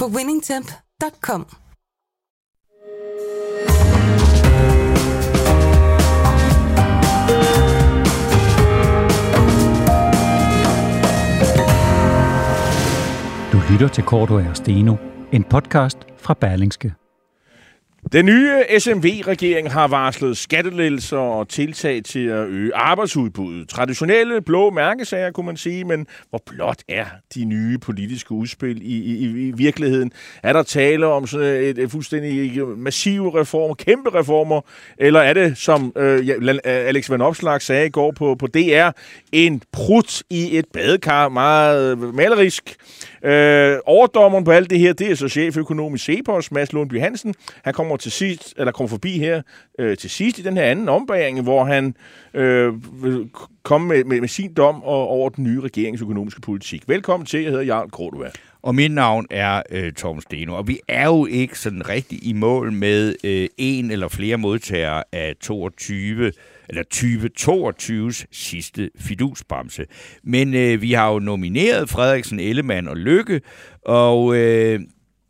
på winningtemp.com. Du lytter til Korto og Steno, en podcast fra Berlingske. Den nye SMV-regering har varslet skattelettelser og tiltag til at øge arbejdsudbuddet. Traditionelle blå mærkesager, kunne man sige, men hvor blot er de nye politiske udspil i, i, i virkeligheden? Er der tale om sådan et, et fuldstændig massive reformer, kæmpe reformer, eller er det, som øh, øh Alex Van Opslag sagde i går på, på DR, en prut i et badekar, meget malerisk? Øh, overdommeren på alt det her, det er så cheføkonom i Cepos, Mads Lundby Hansen. Han kommer til sidst, eller kommer forbi her øh, til sidst i den her anden ombæring, hvor han øh, vil komme med, med, med sin dom over den nye regeringsøkonomiske politik. Velkommen til, jeg hedder Jarl Grodova. Og mit navn er øh, Tom Steno, og vi er jo ikke sådan rigtig i mål med øh, en eller flere modtagere af 22 eller 2022's sidste fidusbremse. Men øh, vi har jo nomineret Frederiksen, Ellemann og Lykke, og øh,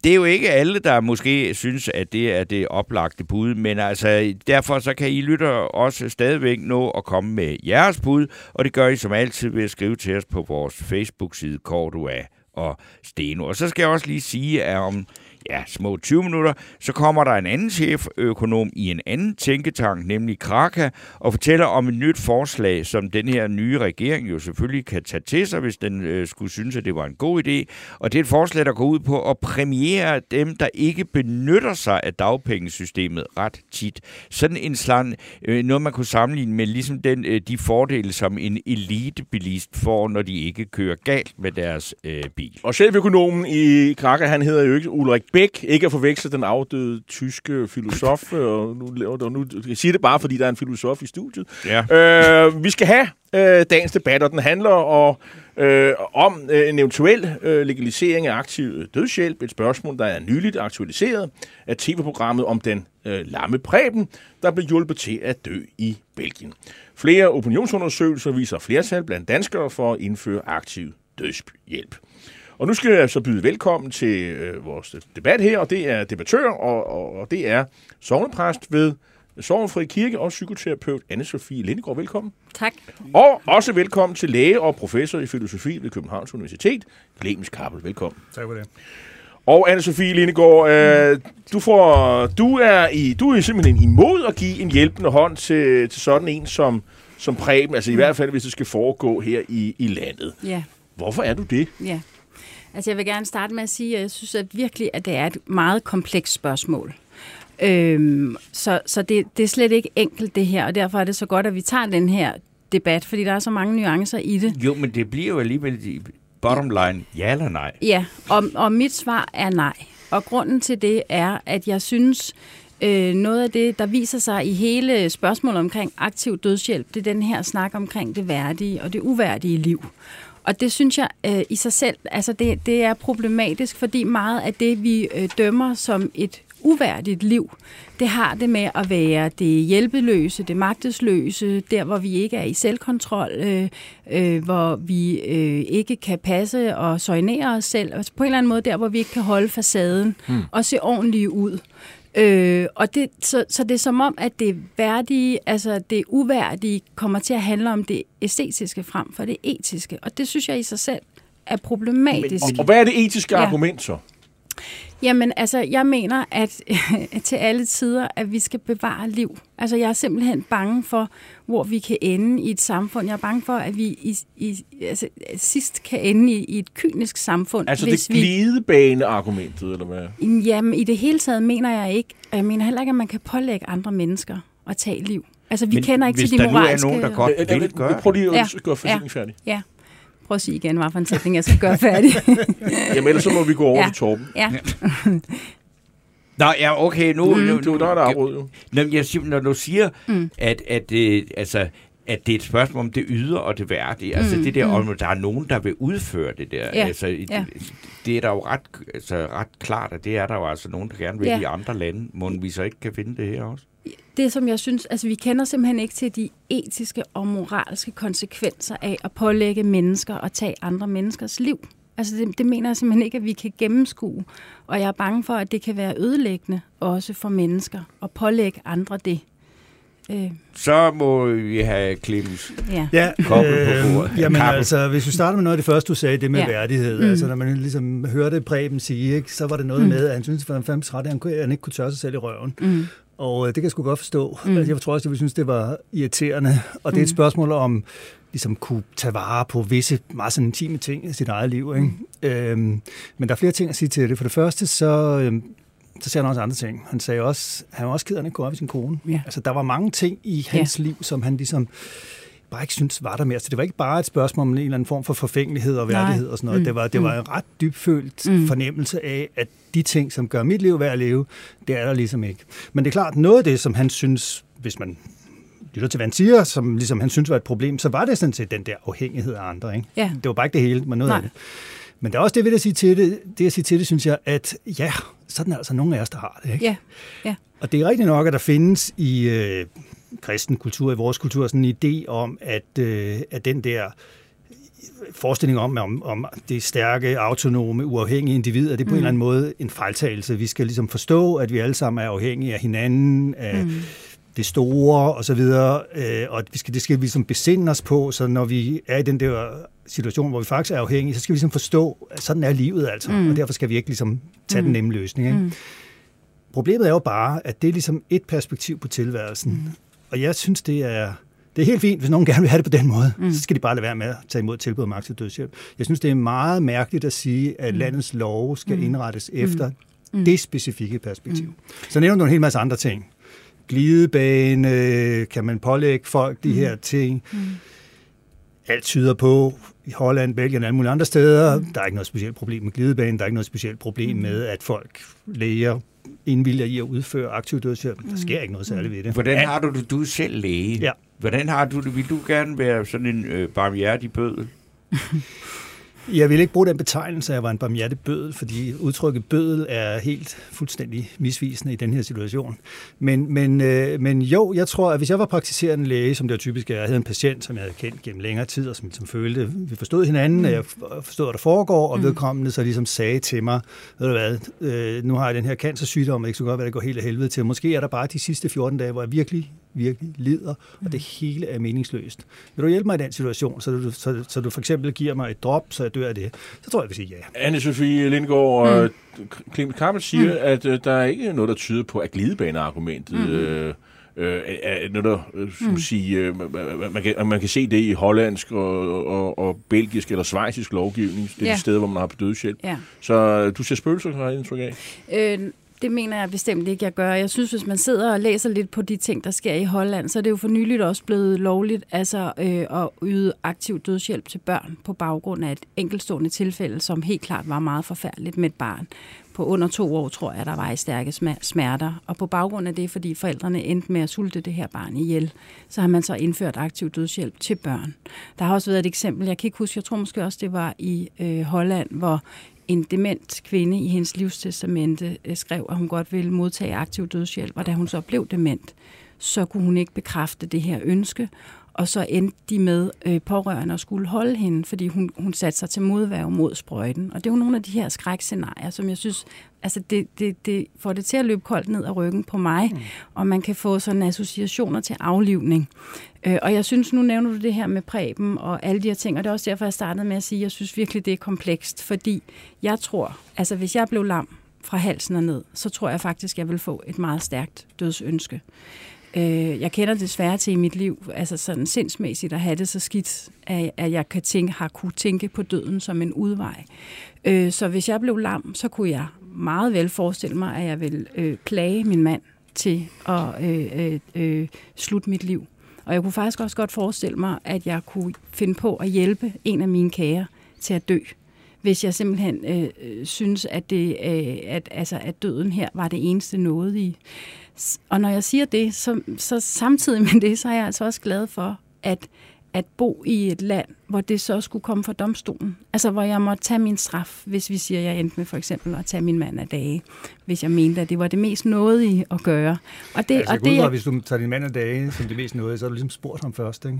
det er jo ikke alle, der måske synes, at det er det oplagte bud, men altså derfor så kan I lytter også stadigvæk nå at komme med jeres bud, og det gør I som altid ved at skrive til os på vores Facebook-side Cordua og Steno. Og så skal jeg også lige sige, at om ja, små 20 minutter, så kommer der en anden cheføkonom i en anden tænketank, nemlig Kraka, og fortæller om et nyt forslag, som den her nye regering jo selvfølgelig kan tage til sig, hvis den øh, skulle synes, at det var en god idé. Og det er et forslag, der går ud på at premiere dem, der ikke benytter sig af dagpengesystemet ret tit. Sådan en slang, øh, noget man kunne sammenligne med ligesom den, øh, de fordele, som en elitebilist får, når de ikke kører galt med deres øh, bil. Og cheføkonomen i Kraka, han hedder jo ikke Ulrik Bæk, ikke at forveksle den afdøde tyske filosof, og nu, og nu jeg siger det bare, fordi der er en filosof i studiet. Ja. Øh, vi skal have øh, dagens debat, og den handler og, øh, om øh, en eventuel øh, legalisering af aktiv dødshjælp. Et spørgsmål, der er nyligt aktualiseret af tv-programmet om den øh, lamme præben, der blev hjulpet til at dø i Belgien. Flere opinionsundersøgelser viser flertal blandt danskere for at indføre aktiv dødshjælp. Og nu skal jeg så byde velkommen til øh, vores debat her, og det er debattør, og, og, og det er sovnepræst ved Sognefri Kirke og psykoterapeut Anne-Sophie Lindegård. Velkommen. Tak. Og også velkommen til læge og professor i filosofi ved Københavns Universitet, Clemens Kappel. Velkommen. Tak for det. Og Anne-Sophie Lindegård, øh, du, får, du, er i, du er simpelthen imod at give en hjælpende hånd til, til sådan en som, som Preben, altså i hvert fald hvis det skal foregå her i, i landet. Ja. Hvorfor er du det? Ja. Altså jeg vil gerne starte med at sige, at jeg synes at virkelig, at det er et meget komplekst spørgsmål. Øhm, så så det, det er slet ikke enkelt det her, og derfor er det så godt, at vi tager den her debat, fordi der er så mange nuancer i det. Jo, men det bliver jo alligevel bottom line, ja eller nej? Ja, og, og mit svar er nej. Og grunden til det er, at jeg synes, øh, noget af det, der viser sig i hele spørgsmålet omkring aktiv dødshjælp, det er den her snak omkring det værdige og det uværdige liv. Og det synes jeg øh, i sig selv, altså det, det er problematisk, fordi meget af det, vi øh, dømmer som et uværdigt liv, det har det med at være det hjælpeløse, det magtesløse, der hvor vi ikke er i selvkontrol, øh, øh, hvor vi øh, ikke kan passe og soignere os selv, altså på en eller anden måde der, hvor vi ikke kan holde facaden hmm. og se ordentligt ud. Øh, og det, så, så det er som om, at det værdige, altså det uværdige, kommer til at handle om det æstetiske frem for det etiske. Og det synes jeg i sig selv er problematisk. Men, og, og hvad er det etiske ja. argument så? Jamen, altså, jeg mener, at til alle tider, at vi skal bevare liv. Altså, jeg er simpelthen bange for, hvor vi kan ende i et samfund. Jeg er bange for, at vi i, i, altså, sidst kan ende i, i et kynisk samfund. Altså hvis det glidebane-argumentet, eller hvad? Jamen, i det hele taget mener jeg ikke, og jeg mener heller ikke, at man kan pålægge andre mennesker at tage liv. Altså, vi Men kender ikke til de moralske... Hvis der nu er nogen, der godt vil gøre Prøv lige at gøre ja. færdig. Ja. Prøv at sige igen, hvad for en sætning, jeg skal gøre færdig. Jamen ellers så må vi gå over Ja. til Torben. ja. Nå, ja, okay, nu... Mm. nu, Du, der er der afbrud jo. Nå, jeg siger, når du siger, mm. at, at, øh, altså, at det er et spørgsmål om det yder og det værdige, altså det der, om der er nogen, der vil udføre det der, Ja, altså, ja. det, det er der jo ret, altså, ret klart, at det er der jo altså nogen, der gerne vil Ja. i andre lande. Må vi så ikke kan finde det her også? Det, som jeg synes, altså vi kender simpelthen ikke til de etiske og moralske konsekvenser af at pålægge mennesker og tage andre menneskers liv. Altså det, det mener jeg simpelthen ikke, at vi kan gennemskue. Og jeg er bange for, at det kan være ødelæggende også for mennesker at pålægge andre det. Øh, Så må vi have Clemens. ja. Ja, på bordet. jamen Kappel. altså, hvis vi starter med noget af det første, du sagde, det med Ja. værdighed. Mm. Altså, når man ligesom hørte Preben sige, ikke, så var det noget mm. med, at han syntes, at han var fandme træt, at han, kunne, at han ikke kunne tørre sig selv i røven. Mm. Og øh, det kan jeg sgu godt forstå. Mm. Altså, jeg tror også, at jeg ville synes, det var irriterende. Og det er et spørgsmål om, ligesom kunne tage vare på visse meget sådan intime ting i sit eget liv. Ikke? Mm. Øhm, men der er flere ting at sige til det. For det første, så, øhm, så sagde han også andre ting. Han sagde også, han var også ked af, at han kunne op i sin kone. Ja. Altså, der var mange ting i hans ja. liv, som han ligesom bare ikke synes var der mere. Så det var ikke bare et spørgsmål om en eller anden form for forfængelighed og Nej. værdighed og sådan noget. Mm. Det var, det var en ret dybfølt Mm. mm. fornemmelse af, at de ting, som gør mit liv værd at leve, det er der ligesom ikke. Men det er klart, noget af det, som han synes, hvis man lytter til, hvad han siger, som ligesom han synes var et problem, så var det sådan set den der afhængighed af andre. Ikke? Ja. Det var bare ikke det hele, men noget Nej. af det. Men der er også det ved at sige til det, det at sige til det, synes jeg, at ja, sådan er altså nogle af os, der har det. Ikke? Ja. Ja. Og det er rigtigt nok, at der findes i øh, kristen kultur, i vores kultur, sådan en idé om, at, øh, at den der forestilling om, om, om det stærke, autonome, uafhængige individ, at det på mm. en eller anden måde en fejltagelse. Vi skal ligesom forstå, at vi alle sammen er afhængige af hinanden, af mm. det store og så videre, øh, og at vi skal, det skal vi ligesom besinde os på, så når vi er i den der situation, hvor vi faktisk er afhængige, så skal vi ligesom forstå, at sådan er livet altså, mm. og derfor skal vi ikke ligesom tage mm. den nemme løsning. Ikke? Mm. Problemet er jo bare, at det er ligesom et perspektiv på tilværelsen. Mm. Og jeg synes, det er, det er helt fint, hvis nogen gerne vil have det på den måde. Mm. Så skal de bare lade være med at tage imod tilbud om aktiv dødshjælp. Jeg synes, det er meget mærkeligt at sige, at mm. landets love skal indrettes efter mm. det specifikke perspektiv. Mm. Så nævner du en hel masse andre ting. Glidebane, kan man pålægge folk de mm. her ting. Mm. Alt tyder på, i Holland, Belgien og alle mulige andre steder, mm. der er ikke noget specielt problem med glidebanen, der er ikke noget specielt problem mm. med, at folk læger indvilger i at udføre aktiv dødshjælp. Der sker ikke noget særligt ved det. Hvordan har du det? Du er selv læge. Ja. Hvordan har du det? Vil du gerne være sådan en øh, barmhjertig bødel? Jeg vil ikke bruge den betegnelse, at jeg var en barmhjertig bødel, fordi udtrykket bødel er helt fuldstændig misvisende i den her situation. Men, men, øh, men jo, jeg tror, at hvis jeg var praktiserende læge, som det jo typisk er, jeg havde en patient, som jeg havde kendt gennem længere tid, og som, som følte, vi forstod hinanden, mm. og jeg forstod, hvad der foregår, og vedkommende så ligesom sagde til mig, ved du hvad, øh, nu har jeg den her cancersygdom, og ikke så godt, hvad det går helt af helvede til. Måske er der bare de sidste 14 dage, hvor jeg virkelig virkelig lider, og det hele er meningsløst. Vil du hjælpe mig i den situation, så du, så, så du for eksempel giver mig et drop, så jeg dør af det, så tror jeg, jeg vil sige ja. Anne-Sophie Lindgaard og mm. Clement Kappel siger, mm. at øh, der er ikke noget, der tyder på, at glidebaneargumentet mm. øh, øh, er noget, der, øh, mm. sige, øh, man, kan, man kan se det i hollandsk og, og, og belgisk eller svejsisk lovgivning. Det er Ja. de steder, hvor man har dødshjælp. Ja. Så øh, du ser spøgelser, har jeg indtryk af. Øh, det mener jeg bestemt ikke, jeg gør. Jeg synes, hvis man sidder og læser lidt på de ting, der sker i Holland, så er det jo for nyligt også blevet lovligt altså, øh, at yde aktiv dødshjælp til børn på baggrund af et enkeltstående tilfælde, som helt klart var meget forfærdeligt med et barn. På under to år, tror jeg, der var i stærke smerter. Og på baggrund af det, fordi forældrene endte med at sulte det her barn ihjel, så har man så indført aktiv dødshjælp til børn. Der har også været et eksempel, jeg kan ikke huske, jeg tror måske også, det var i øh, Holland, hvor en dement kvinde i hendes livstestamente øh, skrev, at hun godt ville modtage aktiv dødshjælp, og da hun så blev dement, så kunne hun ikke bekræfte det her ønske, og så endte de med øh, pårørende at skulle holde hende, fordi hun, hun satte sig til modværge mod sprøjten. Og det er jo nogle af de her skrækscenarier, som jeg synes, altså det, det, det får det til at løbe koldt ned ad ryggen på mig, mm. og man kan få sådan associationer til aflivning. Øh, og jeg synes, nu nævner du det her med præben og alle de her ting, og det er også derfor, jeg startede med at sige, at jeg synes virkelig, det er komplekst, fordi jeg tror, altså hvis jeg blev lam fra halsen og ned, så tror jeg faktisk, jeg vil få et meget stærkt dødsønske. Øh, jeg kender desværre til i mit liv, altså sådan sindsmæssigt at have det så skidt, at, at jeg kan tænke, har kunne tænke på døden som en udvej. Øh, så hvis jeg blev lam, så kunne jeg meget vel forestille mig, at jeg vil øh, plage min mand til at øh, øh, øh, slutte mit liv. Og jeg kunne faktisk også godt forestille mig, at jeg kunne finde på at hjælpe en af mine kære til at dø hvis jeg simpelthen øh, øh synes, at, det, øh, at, altså, at døden her var det eneste nådige. Og når jeg siger det, så, så samtidig med det, så er jeg altså også glad for, at at bo i et land, hvor det så skulle komme fra domstolen. Altså, hvor jeg måtte tage min straf, hvis vi siger, at jeg endte med for eksempel at tage min mand af dage, hvis jeg mente, at det var det mest nådige at gøre. Og det, altså, og det, jeg... hvis du tager din mand af dage som det mest nådige, så har du ligesom spurgt ham først, ikke?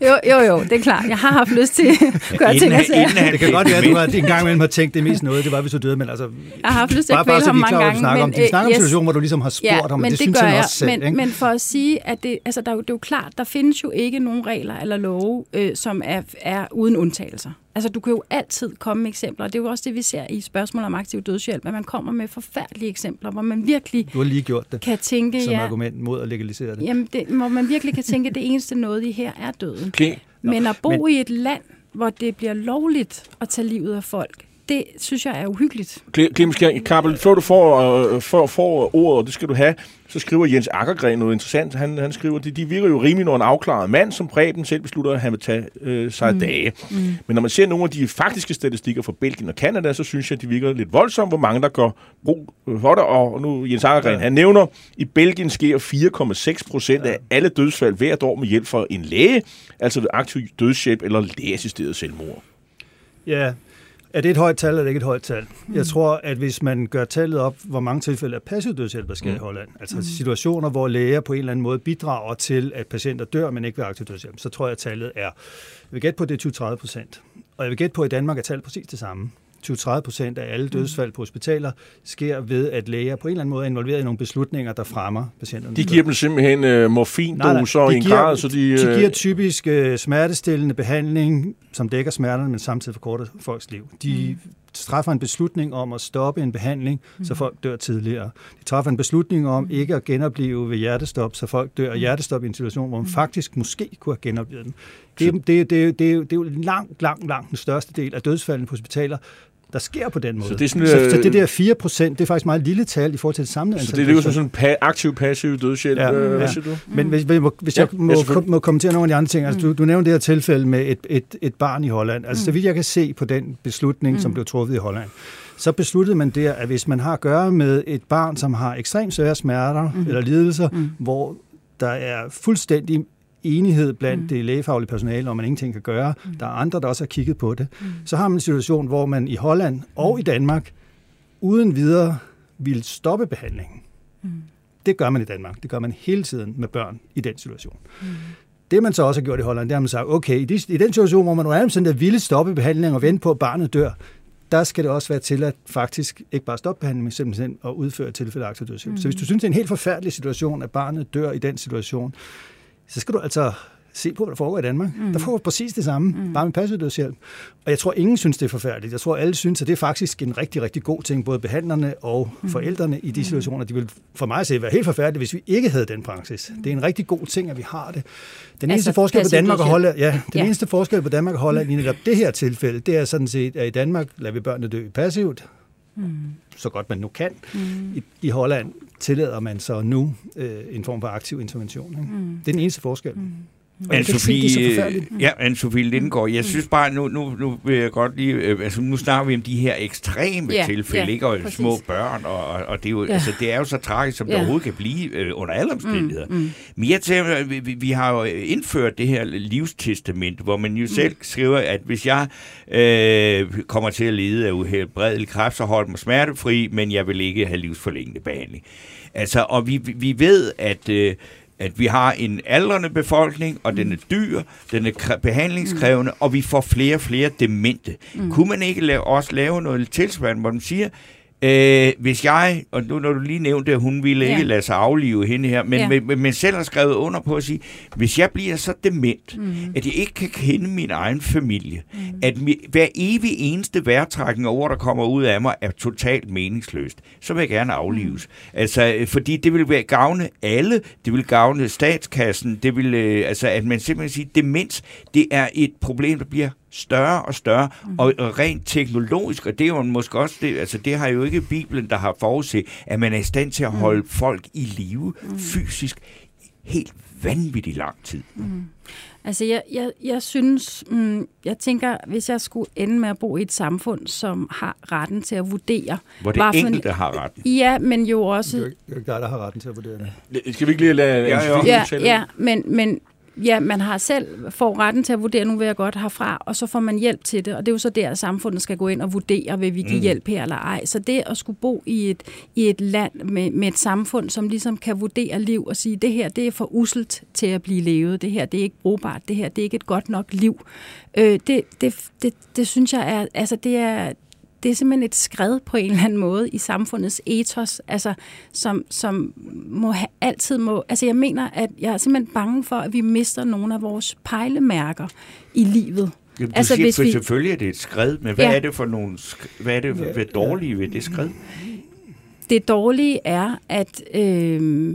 jo, jo, jo, det er klart. Jeg har haft lyst til at gøre ting og sager. Det kan godt være, at du har en gang imellem har tænkt, det mest nådige, det var, hvis du døde, men altså... Jeg har haft lyst til at kvæle ham mange gange. Men, om. De snakker øh, yes. om situation, hvor du ligesom har spurgt ja, ham, men det, det synes gør jeg også selv. Men, ikke? men for at sige, at det, altså, der, det er jo klart, der findes jo ikke nogen regler eller love, øh, som er, er uden undtagelser. Altså, du kan jo altid komme med eksempler, og det er jo også det, vi ser i spørgsmål om aktiv dødshjælp, at man kommer med forfærdelige eksempler, hvor man virkelig du har lige gjort det kan tænke... Som ja, argument mod at legalisere det. Jamen, det, hvor man virkelig kan tænke, at det eneste noget i her er døden. Okay. Men at bo Men... i et land, hvor det bliver lovligt at tage livet af folk, det synes jeg er uhyggeligt. Clemens Kappel, før du får, øh, for, for ordet, det skal du have, så skriver Jens Akkergren noget interessant. Han, han skriver, at de, de virker jo rimelig når en afklaret mand, som Preben selv beslutter, at han vil tage øh, sig mm. dage. Mm. Men når man ser nogle af de faktiske statistikker fra Belgien og Kanada, så synes jeg, at de virker lidt voldsomt, hvor mange der går brug for det. Og nu Jens Akkergren, ja. han nævner, at i Belgien sker 4,6 procent ja. af alle dødsfald hvert år med hjælp fra en læge, altså ved aktiv dødshjælp eller lægeassisteret selvmord. Ja, er det et højt tal, eller er det ikke et højt tal? Mm. Jeg tror, at hvis man gør tallet op, hvor mange tilfælde af passiv dødshjælp der sker mm. i Holland, altså mm. situationer, hvor læger på en eller anden måde bidrager til, at patienter dør, men ikke ved aktiv dødshjælp, så tror jeg, at tallet er, jeg vil gætte på, at det er 20-30 procent. Og jeg vil gætte på, at i Danmark er tallet præcis det samme. 20-30 procent af alle mm. dødsfald på hospitaler sker ved, at læger på en eller anden måde er involveret i nogle beslutninger, der fremmer patienterne. De giver dem simpelthen uh, morfindoser i en grad, så de... Uh... De giver typisk uh, smertestillende behandling, som dækker smerterne, men samtidig forkorter folks liv. De mm. træffer en beslutning om at stoppe en behandling, mm. så folk dør tidligere. De træffer en beslutning om ikke at genopleve ved hjertestop, så folk dør af hjertestop i en situation, hvor man faktisk måske kunne have genoplevet dem. Det, det, det, det, det, det er jo langt, langt, langt den største del af dødsfaldene på hospitaler, der sker på den måde. Så det, er sådan, så, så det der 4 procent, det er faktisk meget lille tal i forhold til det samlede antal. Så det er jo sådan en pa- aktiv-passiv dødshjælp, ja, øh, ja. siger du? Men hvis, hvis jeg ja, må, ja, må kommentere nogle af de andre ting, altså, du, du nævnte det her tilfælde med et, et, et barn i Holland. Altså, mm. så vidt jeg kan se på den beslutning, mm. som blev truffet i Holland, så besluttede man der, at hvis man har at gøre med et barn, som har ekstremt svære smerter mm. eller lidelser, mm. hvor der er fuldstændig enighed blandt mm. det lægefaglige personale, om man ingenting kan gøre. Mm. Der er andre, der også har kigget på det. Mm. Så har man en situation, hvor man i Holland og i Danmark uden videre vil stoppe behandlingen. Mm. Det gør man i Danmark. Det gør man hele tiden med børn i den situation. Mm. Det man så også har gjort i Holland, det har man sagt, okay, i, de, i den situation, hvor man nu er sådan der ville stoppe behandlingen og vente på, at barnet dør, der skal det også være til at faktisk ikke bare stoppe behandlingen, men simpelthen at udføre tilfælde af dødshjælp. Mm. Så hvis du synes, det er en helt forfærdelig situation, at barnet dør i den situation, så skal du altså se på, hvad der foregår i Danmark. Mm. Der foregår præcis det samme, mm. bare med passiv dødshjælp. Og jeg tror, ingen synes, det er forfærdeligt. Jeg tror, alle synes, at det er faktisk en rigtig, rigtig god ting, både behandlerne og mm. forældrene i de mm. situationer. De vil for mig se være helt forfærdeligt, hvis vi ikke havde den praksis. Det er en rigtig god ting, at vi har det. Den altså, eneste forskel på Danmark og Holland, ja, den ja. eneste forskel på Danmark og Holland i netop det her tilfælde, det er sådan set, at i Danmark lader vi børnene dø passivt, mm. så godt man nu kan. Mm. I, I Holland tillader man så nu øh, en form for aktiv intervention. Ikke? Mm. Det er den eneste forskel. Mm. Anne-Sophie, ja, Anne-Sophie Lindgaard, jeg synes bare, nu, nu, nu vil jeg godt lige, øh, altså nu snakker vi om de her ekstreme ja, tilfælde, ja, ikke? Og præcis. små børn, og, og det, er jo, ja. altså, det er jo så tragisk, som ja. det overhovedet kan blive øh, under alle omstændigheder. Mm, mm. Men jeg tænker, vi, vi har jo indført det her livstestament, hvor man jo mm. selv skriver, at hvis jeg øh, kommer til at lide af uhelbredelig kræft, så hold mig smertefri, men jeg vil ikke have livsforlængende behandling. Altså, og vi, vi ved, at... Øh, at vi har en aldrende befolkning, og den er dyr, den er behandlingskrævende, mm. og vi får flere og flere demente. Mm. Kunne man ikke lave, også lave noget tilsvarende, hvor man siger, Øh, hvis jeg, og nu når du lige nævnte, at hun ville ja. ikke lade sig aflive hende her, men, ja. men, men selv har skrevet under på at sige, hvis jeg bliver så dement, mm. at jeg ikke kan kende min egen familie, mm. at mi, hver evig eneste værtrækning over, der kommer ud af mig, er totalt meningsløst, så vil jeg gerne aflives. Mm. Altså, fordi det vil være gavne alle, det vil gavne statskassen, det vil, øh, altså, at man simpelthen siger, demens, det er et problem, der bliver større og større, mm. og, og rent teknologisk, og det er jo måske også det, altså det har jo ikke Bibelen, der har forudset, at man er i stand til at holde mm. folk i live mm. fysisk helt vanvittig lang tid. Mm. Altså, jeg, jeg, jeg synes, mm, jeg tænker, hvis jeg skulle ende med at bo i et samfund, som har retten til at vurdere... Hvor det enkelte har retten. Ja, men jo også... Det er jo ikke dig, der har retten til at vurdere det. Skal vi ikke lige lade Ja, ja. Ja, ja men, men ja, man har selv får retten til at vurdere, nu vil jeg godt herfra, og så får man hjælp til det, og det er jo så der, at samfundet skal gå ind og vurdere, vil vi give mm. hjælp her eller ej. Så det at skulle bo i et, i et land med, med et samfund, som ligesom kan vurdere liv og sige, det her, det er for uselt til at blive levet, det her, det er ikke brugbart, det her, det er ikke et godt nok liv. Øh, det, det, det, det synes jeg er, altså det er, det er simpelthen et skred på en eller anden måde i samfundets ethos, altså, som, som må have, altid må... Altså jeg mener, at jeg er simpelthen bange for, at vi mister nogle af vores pejlemærker i livet. Jamen, du Altså, siger, hvis vi... vi- selvfølgelig er det et skred, men hvad Ja. er det for nogle... sk- Hvad er det for, hvad dårlige ved det skred? Det dårlige er, at øh,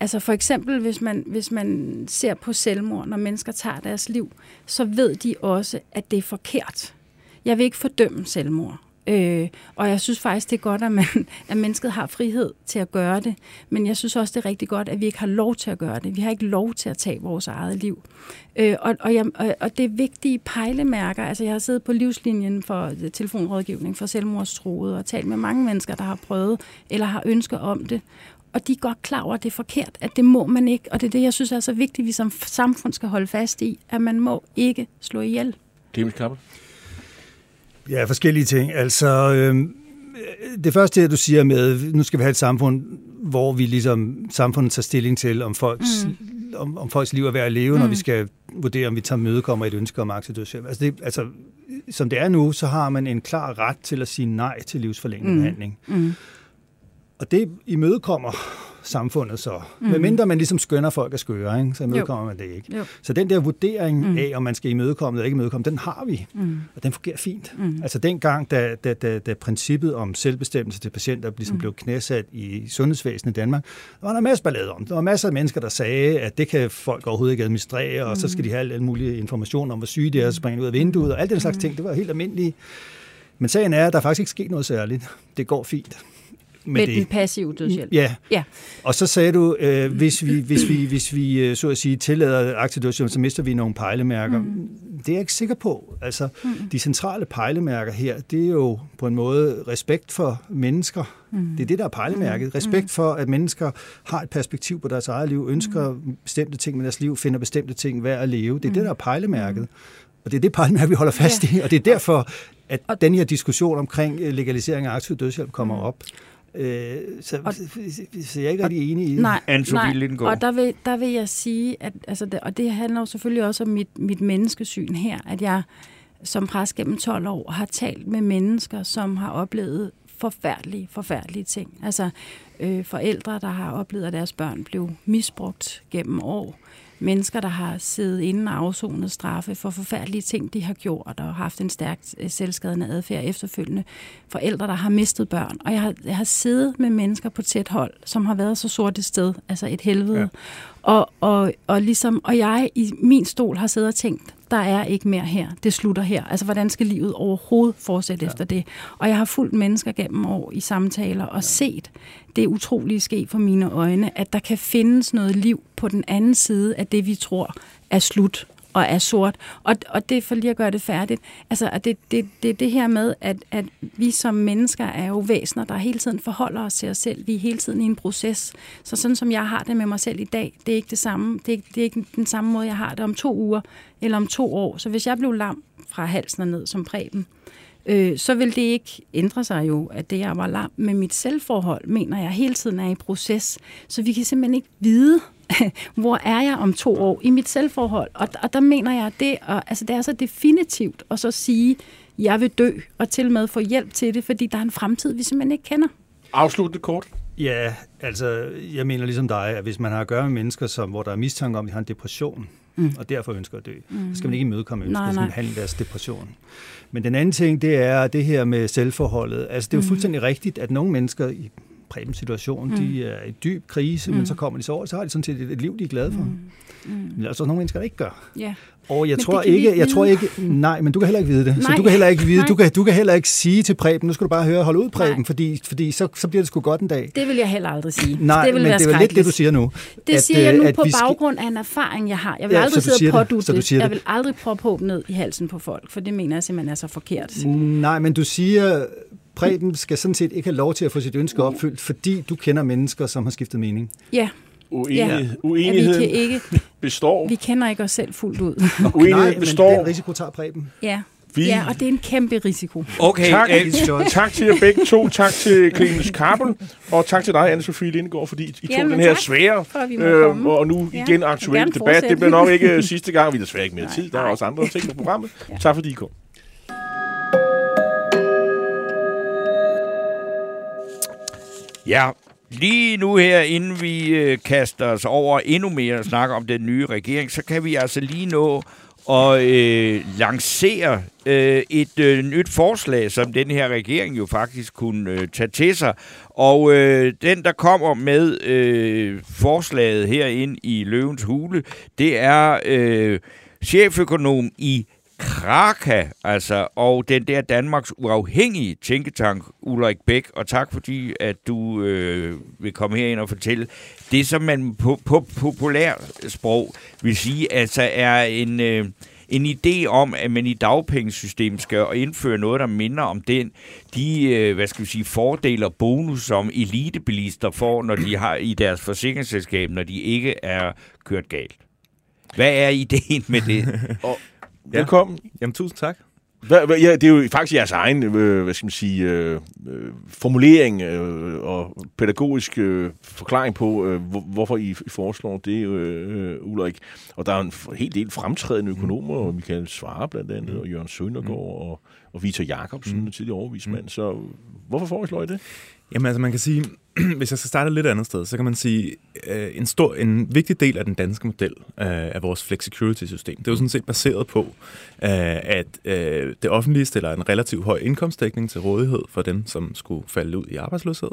altså for eksempel, hvis man, hvis man ser på selvmord, når mennesker tager deres liv, så ved de også, at det er forkert. Jeg vil ikke fordømme selvmord. Øh, og jeg synes faktisk, det er godt, at, man, at mennesket har frihed til at gøre det. Men jeg synes også, det er rigtig godt, at vi ikke har lov til at gøre det. Vi har ikke lov til at tage vores eget liv. Øh, og, og, jeg, og, og det er vigtige pejlemærker. Altså, jeg har siddet på livslinjen for øh, telefonrådgivning for selvmordstroede og talt med mange mennesker, der har prøvet eller har ønsker om det. Og de er godt klar over, at det er forkert, at det må man ikke. Og det er det, jeg synes er så vigtigt, at vi som samfund skal holde fast i, at man må ikke slå ihjel. Clemens Kappel. Ja, forskellige ting. Altså, øhm, det første, du siger med, nu skal vi have et samfund, hvor vi ligesom, samfundet tager stilling til, om folks, mm. om, om folks liv er værd at leve, mm. når vi skal vurdere, om vi tager mødekommer et ønske om aktiv dødshjælp. Altså, det, altså, som det er nu, så har man en klar ret til at sige nej til livsforlængende mm. behandling. Mm. Og det imødekommer samfundet så. Mm. Medmindre man ligesom skønner folk er skøre, ikke? så imødekommer man det ikke. Jo. Så den der vurdering mm. af, om man skal imødekomme eller ikke imødekomme, den har vi. Mm. Og den fungerer fint. Mm. Altså dengang, da, da, da, da princippet om selvbestemmelse til patienter ligesom mm. blev knæsat i sundhedsvæsenet i Danmark, der var der masser af ballade om. Der var masser af mennesker, der sagde, at det kan folk overhovedet ikke administrere, og så skal de have alle mulige informationer om, hvor syge de er, og springe ud af vinduet, og alt den slags ting. Det var helt almindeligt. Men sagen er, at der faktisk ikke sket noget særligt. Det går fint. Med den passive dødshjælp. Ja, Ja. og så sagde du, øh, hvis vi, hvis vi, hvis vi øh, så at sige, tillader aktiv dødshjælp, så mister vi nogle pejlemærker. Mm. Det er jeg ikke sikker på. Altså, mm. de centrale pejlemærker her, det er jo på en måde respekt for mennesker. Mm. Det er det, der er pejlemærket. Respekt for, at mennesker har et perspektiv på deres eget liv, ønsker mm. bestemte ting med deres liv, finder bestemte ting værd at leve. Det er det, der er pejlemærket. Og det er det pejlemærke, vi holder fast i. Og det er derfor, at den her diskussion omkring øh, legalisering af aktiv dødshjælp kommer op. Øh, så, Og- så jeg er ikke rigtig enig i. Nej, Anne-Sophie nej. Og der vil, der vil jeg sige, at altså det, og det handler jo selvfølgelig også om mit, mit menneskesyn her, at jeg som præst gennem 12 år har talt med mennesker, som har oplevet forfærdelige, forfærdelige ting. Altså øh, forældre, der har oplevet, at deres børn blev misbrugt gennem år. Mennesker, der har siddet inde og afsonet straffe for forfærdelige ting, de har gjort, og haft en stærkt øh, selvskadende adfærd efterfølgende. Forældre, der har mistet børn. Og jeg har, jeg har siddet med mennesker på tæt hold, som har været så sort et sted, altså et helvede. Ja. Og, og, og, ligesom, og jeg i min stol har siddet og tænkt, der er ikke mere her. Det slutter her. Altså, hvordan skal livet overhovedet fortsætte ja. efter det? Og jeg har fulgt mennesker gennem år i samtaler og set det utrolige ske for mine øjne, at der kan findes noget liv på den anden side af det, vi tror er slut og er sort. Og, og det for lige at gøre det færdigt. Altså, at det, det, det det her med, at, at vi som mennesker er jo væsener, der hele tiden forholder os til os selv. Vi er hele tiden i en proces. Så sådan som jeg har det med mig selv i dag, det er ikke det samme. Det er, det er ikke den samme måde, jeg har det om to uger eller om to år. Så hvis jeg blev lam fra halsen og ned som præben, øh, så vil det ikke ændre sig jo, at det jeg var lam med mit selvforhold, mener jeg hele tiden er i proces. Så vi kan simpelthen ikke vide, hvor er jeg om to år i mit selvforhold. Og, og der mener jeg, at det, og, altså det er så definitivt at så sige, jeg vil dø, og til med få hjælp til det, fordi der er en fremtid, vi simpelthen ikke kender. Afslut det kort. Ja, altså, jeg mener ligesom dig, at hvis man har at gøre med mennesker, som, hvor der er mistanke om, at de har en depression, mm. og derfor ønsker at dø, mm. så skal man ikke imødekomme ønsket, Nej, så nej. man behandle deres depression. Men den anden ting, det er det her med selvforholdet. Altså, det er jo fuldstændig rigtigt, at nogle mennesker i Præbens situation. Mm. De er i dyb krise, mm. men så kommer de så over, så har de sådan set et, et liv, de er glade for. Mm. Mm. Men der er så nogle mennesker, der ikke gør. Ja. Og jeg Men tror ikke, jeg tror ikke, nej, men du kan heller ikke vide det. Så Nej. du kan heller ikke vide, Nej. du kan, du kan heller ikke sige til Preben, nu skal du bare høre, hold ud Preben, Nej. fordi, fordi så, så bliver det sgu godt en dag. Det vil jeg heller aldrig sige. Nej, det vil men være det er lidt det, du siger nu. Det at, siger jeg øh, nu at på skal- baggrund af en erfaring, jeg har. Jeg vil Ja, så aldrig du sidde og pådute Så du det. Jeg vil aldrig proppe håb ned i halsen på folk, for det mener jeg simpelthen er så forkert. Nej, men du siger, Preben skal sådan set ikke have lov til at få sit ønske opfyldt, fordi du kender mennesker, som har skiftet mening. Ja, Uenighed, Ja. at vi uenigheden kan ikke, består. vi kender ikke os selv fuldt ud. Uenigheden Nej, men består. den risiko tager Preben. Ja. Vi- ja, og det er en kæmpe risiko. Okay, Tak. øh, Tak til jer begge to. Tak til Clemens Kappel. Og tak til dig, anne Sofie Lindegaard, fordi I tog Jamen, den her tak svære øh, og nu Ja, igen jeg aktuel vil gerne debat. fortsætte. Det bliver nok ikke øh, sidste gang. Vi er desværre ikke mere Nej, tid. Der er nej. også andre ting på programmet. Ja. Tak fordi I kom. Ja, lige nu her, inden vi øh, kaster os over endnu mere og snakker om den nye regering, så kan vi altså lige nå at øh, lancere øh, et øh, nyt forslag, som den her regering jo faktisk kunne øh, tage til sig. Og øh, den, der kommer med øh, forslaget herinde i Løvens Hule, det er øh, cheføkonom i Kraka, altså, og den der Danmarks uafhængige tænketank, Ulrik Bæk, og tak fordi, at du øh, vil komme herind og fortælle det, som man på, på populær sprog vil sige, altså er en, øh, en idé om, at man i dagpengesystemet skal indføre noget, der minder om den, de, øh, hvad skal vi sige, fordele og bonus, som elitebilister får, når de har i deres forsikringsselskab, når de ikke er kørt galt. Hvad er ideen med det? Ja. Velkommen. Jamen, tusind tak. Hvad, hvad, ja, det er jo faktisk jeres egen øh, hvad skal man sige, øh, øh, formulering øh, og pædagogisk øh, forklaring på, øh, hvor, hvorfor I, foreslår det, øh, Ulrik. Og der er en f- hel del fremtrædende økonomer, mm. Michael Svare blandt andet, og Jørgen Søndergaard og, og Victor Jacobsen, mm. tidligere overvismand. Så hvorfor foreslår I det? Jamen, altså, man kan sige, hvis jeg skal starte et lidt andet sted, så kan man sige, øh, en, stor, en vigtig del af den danske model øh, af vores flexicurity-system, det er jo sådan set baseret på, øh, at øh, det offentlige stiller en relativt høj indkomstdækning til rådighed for dem, som skulle falde ud i arbejdsløshed.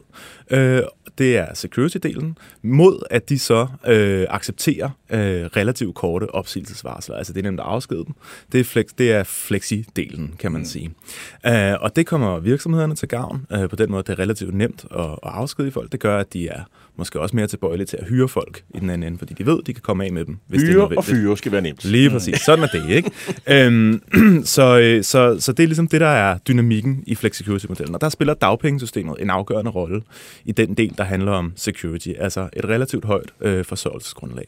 Øh, det er security-delen, mod at de så øh, accepterer øh, relativt korte opsigelsesvarsler. Altså det er nemt at afskede dem. Det er, flex, det er flexi-delen, kan man sige. Øh, og det kommer virksomhederne til gavn. Øh, på den måde, det er relativt nemt at, at afskedige folk. Det gør, at de er måske også mere tilbøjelige til at hyre folk i den anden ende, fordi de ved, de kan komme af med dem, hvis det er Hyre og fyre skal være nemt. Lige præcis. Sådan er det, ikke? øhm, så, øh, så, så det er ligesom det, der er dynamikken i flexicurity-modellen. Og der spiller dagpengesystemet en afgørende rolle i den del, der handler om security, altså et relativt højt øh, forsørgelsesgrundlag.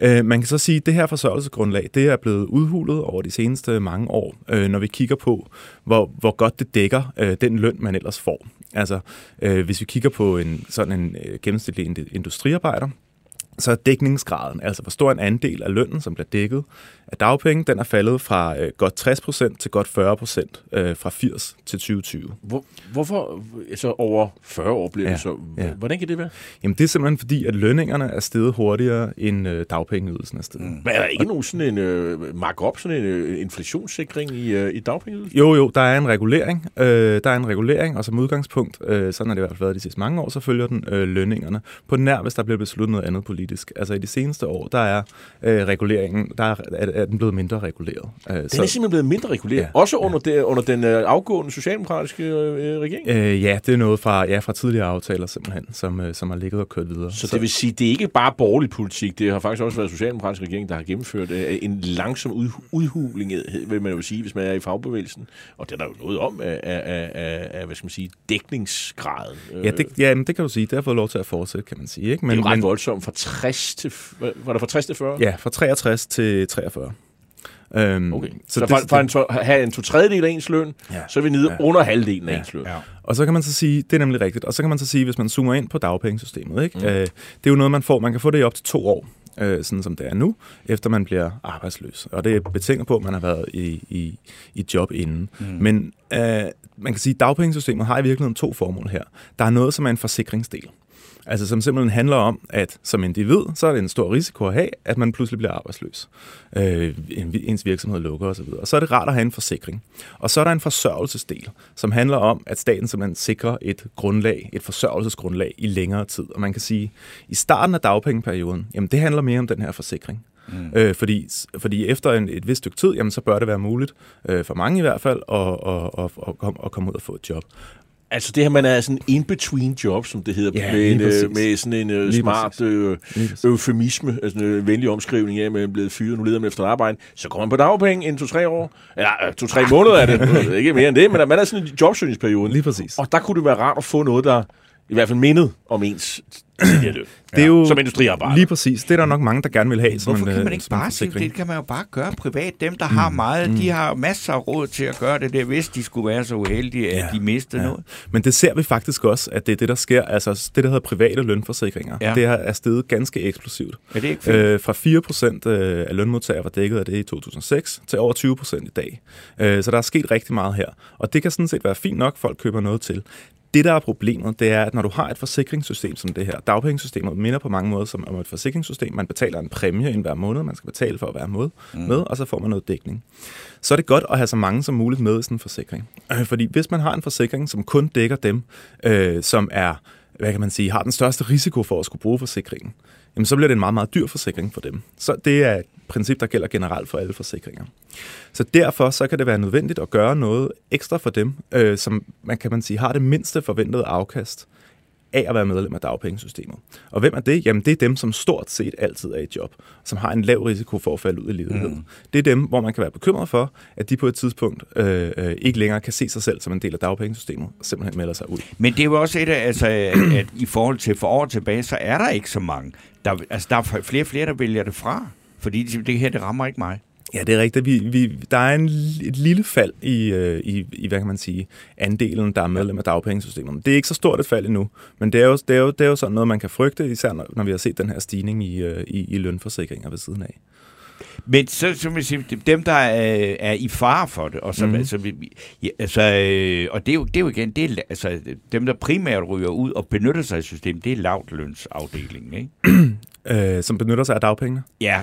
Øh, man kan så sige, at det her forsørgelsesgrundlag, det er blevet udhulet over de seneste mange år, øh, når vi kigger på, hvor, hvor godt det dækker øh, den løn, man ellers får. Altså, øh, hvis vi kigger på en sådan en øh, gennemsnitlig industriarbejder, så er dækningsgraden, altså hvor stor en andel af lønnen, som bliver dækket af dagpenge, den er faldet fra øh, godt 60% til godt 40% øh, fra 80 til 2020. Hvor, hvorfor altså over 40 år bliver Ja, det så? ja. Hvordan kan det være? Jamen det er simpelthen fordi, at lønningerne er steget hurtigere end øh, dagpengeydelsen er steget. Mm. Men er der ikke nogen sådan en øh, mark-up, sådan en øh, inflationssikring i, øh, i dagpengeydelsen? Jo, jo, der er en regulering. Øh, der er en regulering, og som udgangspunkt, øh, sådan har det i hvert fald været de sidste mange år, så følger den øh, lønningerne på nær, hvis der bliver besluttet noget andet politisk. Altså i de seneste år, der er øh, reguleringen, der er, er, er den blevet mindre reguleret. Øh, Den er simpelthen blevet mindre reguleret. Ja, også under, ja. det, under den øh, afgående socialdemokratiske øh, regering. Ja. Øh, ja, det er noget fra, ja, fra tidligere aftaler simpelthen, som, øh, som har ligget og kørt videre. Så det vil sige, det er ikke bare borgerlig politik. Det har faktisk også været socialdemokratisk regering, der har gennemført øh, en langsom ud, udhuling, øh, vil man jo sige, hvis man er i fagbevægelsen. Og det er der jo noget om af, af, af, af, hvad skal man sige, dækningsgraden. Øh, Ja, det, ja men det kan du sige. Det har fået lov til at fortsætte, kan man sige. Ikke? det er jo ret men, voldsomt. Fra 60 til... Var der fra 60 til 40? Ja, fra 63 til 43. Øhm, Okay. Så, så for, for en, to, have en to tredjedel af ens løn, Ja. så er vi nede Ja. ja. under halvdelen af Ja. ens løn. Ja. Og så kan man så sige, det er nemlig rigtigt, og så kan man så sige, hvis man zoomer ind på dagpengesystemet, ikke? Mm. Øh, det er jo noget, man får, man kan få det i op til to år, øh, sådan som det er nu, efter man bliver arbejdsløs. Og det er betinget på, at man har været i, i, i job inden. Mm. Men øh, man kan sige, at dagpengesystemet har i virkeligheden to formål her. Der er noget, som er en forsikringsdel. Altså som simpelthen handler om, at som individ, så er det en stor risiko at have, at man pludselig bliver arbejdsløs. Øh, ens virksomhed lukker osv. Og så er det rart at have en forsikring. Og så er der en forsørgelsesdel, som handler om, at staten simpelthen sikrer et grundlag, et forsørgelsesgrundlag i længere tid. Og man kan sige, i starten af dagpengeperioden, jamen det handler mere om den her forsikring. Mm. Øh, fordi, fordi efter en, et vist stykke tid, jamen, så bør det være muligt, øh, for mange i hvert fald, at, at, at, at, at komme ud og få et job. Altså det her, man er sådan in-between job, som det hedder, Ja, med, en, øh, præcis. med sådan en Lige smart præcis. eufemisme, altså en venlig omskrivning af, at man er blevet fyret, nu leder man efter arbejde. Så går man på dagpenge en to-tre år, eller øh, to-tre måneder er det, ikke mere end det, men man er sådan i jobsøgningsperioden. Lige præcis. Og der kunne det være rart at få noget, der i hvert fald mindet om ens Det er jo Som industriarbejder. Lige præcis. Det er der nok mange, der gerne vil have. som Hvorfor en, kan øh, man ikke som en bare sige, det kan man jo bare gøre privat. Dem, der har meget, de har masser af råd til at gøre det der, hvis de skulle være så uheldige, at Ja, de mistede ja. noget. Men det ser vi faktisk også, at det er det, der sker. Altså det, der hedder private lønforsikringer. Ja. Det har- er steget ganske eksplosivt. Er det ikke? Øh, fra 4 procent øh, af lønmodtagere var dækket af det i 2006 til over 20 procent i dag. Øh, så der er sket rigtig meget her. Og det kan sådan set være fint nok, folk køber noget til. Det, der er problemet, det er, at når du har et forsikringssystem som det her, dagpengesystemet minder på mange måder som om et forsikringssystem. Man betaler en præmie ind hver måned, man skal betale for at være med, mm. med og så får man noget dækning. Så er det godt at have så mange som muligt med i sådan en forsikring. Øh, fordi hvis man har en forsikring, som kun dækker dem, øh, som er, hvad kan man sige, har den største risiko for at skulle bruge forsikringen, jamen så bliver det en meget, meget dyr forsikring for dem. Så det er princip, der gælder generelt for alle forsikringer. Så derfor så kan det være nødvendigt at gøre noget ekstra for dem, øh, som man kan man sige har det mindste forventede afkast af at være medlem af dagpengesystemet. Og hvem er det? Jamen det er dem, som stort set altid er i job, som har en lav risiko for at falde ud i ledighed. Mm. Det er dem, hvor man kan være bekymret for, at de på et tidspunkt øh, øh, ikke længere kan se sig selv som en del af dagpengesystemet, og simpelthen melder sig ud. Men det er jo også et af, altså, at i forhold til for år tilbage, så er der ikke så mange. Der, altså, der er flere og flere, der vælger det fra. Fordi det, det her, det rammer ikke mig. Ja, det er rigtigt. Vi, vi, der er en, et lille fald i, øh, i, i, hvad kan man sige, andelen, der er medlem af dagpengesystemet. Det er ikke så stort et fald endnu, men det er jo, det er jo, det er jo sådan noget, man kan frygte, især når, når vi har set den her stigning i, øh, i, i lønforsikringer ved siden af. Men så, så vil jeg sige, dem, der er, er i fare for det, og, som, Mhm. mm. altså, ja, altså, øh, og det er, jo, det er jo igen, det er, altså, dem, der primært ryger ud og benytter sig af systemet, det er lavtlønsafdelingen, ikke? Øh, som benytter sig af dagpengene. Ja,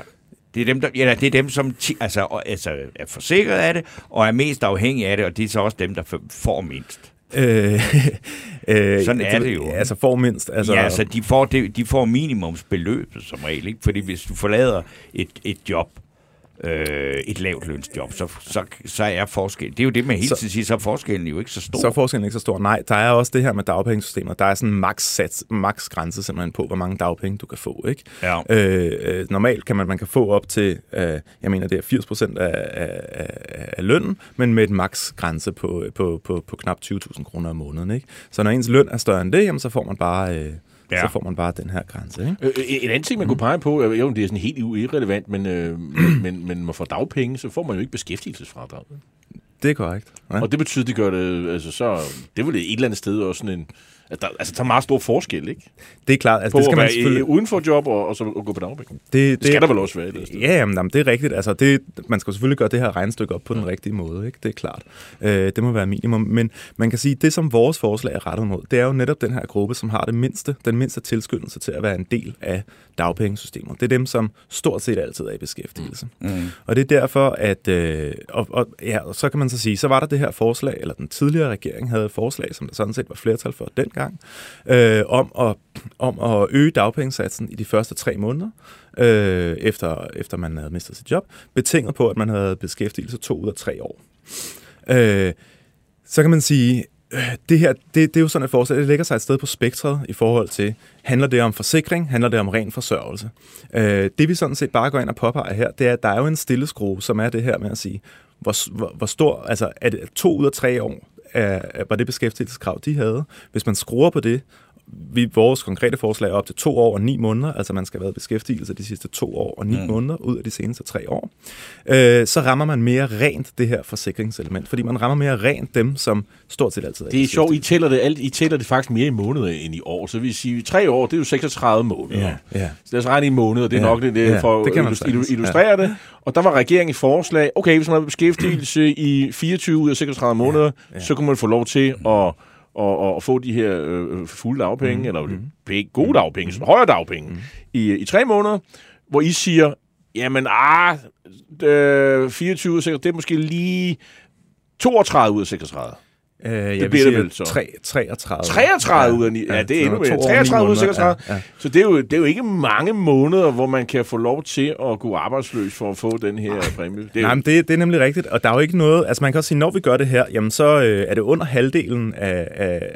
det er dem, der, ja, det er dem som ti, altså, og, altså, er forsikret af det, og er mest afhængige af det, og det er så også dem, der får mindst. Øh, øh, Sådan er det jo. Altså får mindst. Altså, Altså, ja, altså de får, det, de får minimumsbeløbet som regel, ikke? Fordi hvis du forlader et, et job, øh, et lavt lønsjob, så, så, så er forskellen, det er jo det med hele tiden at sige, så er forskellen jo ikke så stor. Så er forskellen ikke så stor. Nej, der er også det her med dagpengesystemet. Der er sådan en max, sats, max grænse simpelthen på, hvor mange dagpenge du kan få. Ikke? Ja. Øh, øh, normalt kan man, man kan få op til, øh, jeg mener det er 80 procent af, af, af, af lønnen, men med et max grænse på, på, på, på knap 20.000 kroner om måneden. Ikke? Så når ens løn er større end det, jamen, så får man bare... Øh, Ja. så får man bare den her grænse. Ikke? Øh, En anden ting, man kunne pege på, øh, jo, det er sådan helt irrelevant, men, øh, men, men, man får dagpenge, så får man jo ikke beskæftigelsesfradrag. Det er korrekt. Ja. Og det betyder, det gør det, altså så, det er vel et eller andet sted også sådan en, der, altså, der er meget stor forskel, ikke? Det er klart. Altså, På det at skal man være selvfølgelig... i- uden for job og, og så at gå på dagpenge. Det, Det skal der vel også være et eller andet sted. Ja, jamen, jamen, det er rigtigt. Altså, det, man skal selvfølgelig gøre det her regnstykke op på den rigtige måde. Ikke? Det er klart. Øh, det må være minimum. Men man kan sige, at det, som vores forslag er rettet mod, det er jo netop den her gruppe, som har det mindste, den mindste tilskyndelse til at være en del af dagpengesystemet. Det er dem, som stort set altid er i beskæftigelse. Mm. Og det er derfor, at... Øh, og, og, ja, og så kan man så sige, så var der det her forslag, eller den tidligere regering havde et forslag, som der sådan set var flertal for dengang, øh, om, at, om at øge dagpengesatsen i de første tre måneder, øh, efter, efter man havde mistet sit job, betinget på, at man havde beskæftigelse to ud af tre år. Øh, så kan man sige, øh, det her, det, det er jo sådan et forslag, det ligger sig et sted på spektret i forhold til, handler det om forsikring, handler det om ren forsørgelse. Øh, det vi sådan set bare går ind og påpeger her, det er, at der er jo en stilleskrue, som er det her med at sige, hvor, hvor, hvor stor, altså er det to ud af tre år, af, var det beskæftigelseskrav, de havde. Hvis man skruer på det, vi, vores konkrete forslag er op til to år og ni måneder, altså man skal have været i beskæftigelse de sidste to år og ni mm. måneder ud af de seneste tre år, øh, så rammer man mere rent det her forsikringselement, fordi man rammer mere rent dem, som stort set altid er i Det er sjovt, I tæller det, alt, I tæller det faktisk mere i måneder end i år. Så vi sige, tre år, det er jo 36 måneder. Ja, ja. Så lad os regne i måneder, det er Ja, nok det, det ja, for det kan at illustrere det. Og der var regeringens forslag, okay, hvis man har beskæftigelse i 24 ud af 36 måneder, ja. så kunne man få lov til at og, og, og få de her øh, fulde dagpenge, mm. eller penge, gode dagpenge, mm. højere dagpenge, mm. i, i tre måneder, hvor I siger, jamen, ah, øh, 24 ud af 6, det er måske lige 32 ud af 36. Øh, det jeg bliver det vel så. 3, 33. 33 ud af 9. Ja, det er endnu mere. 33 ud af 36. Ja, ja. Så det er, jo, det er jo ikke mange måneder, hvor man kan få lov til at gå arbejdsløs for at få den her præmie. Det er, Nej, men det, det er nemlig rigtigt, og der er jo ikke noget... Altså man kan også sige, når vi gør det her, jamen så øh, er det under halvdelen af, af,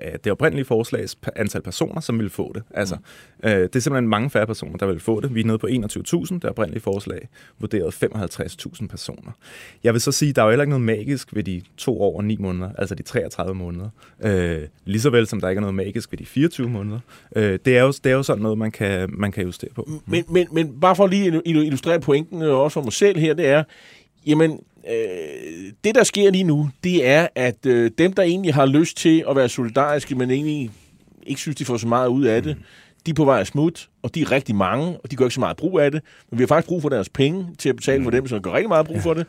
af, det oprindelige forslags antal personer, som vil få det. Altså, øh, det er simpelthen mange færre personer, der vil få det. Vi er nede på 21.000, det oprindelige forslag, vurderet 55.000 personer. Jeg vil så sige, der er jo heller ikke noget magisk ved de to år og ni måneder, altså de 33 måneder. Øh, lige så vel som der ikke er noget magisk ved de 24 måneder. Øh, det, er jo, det er jo sådan noget, man kan, man kan justere på. men, men, men bare for lige at illustrere pointen, øh, også for mig selv her, det er, jamen, øh, det der sker lige nu, det er, at øh, dem, der egentlig har lyst til at være solidariske, men egentlig ikke synes, de får så meget ud af det, de er på vej at smut, og de er rigtig mange, og de gør ikke så meget brug af det, men vi har faktisk brug for deres penge til at betale for dem, som gør rigtig meget brug for det.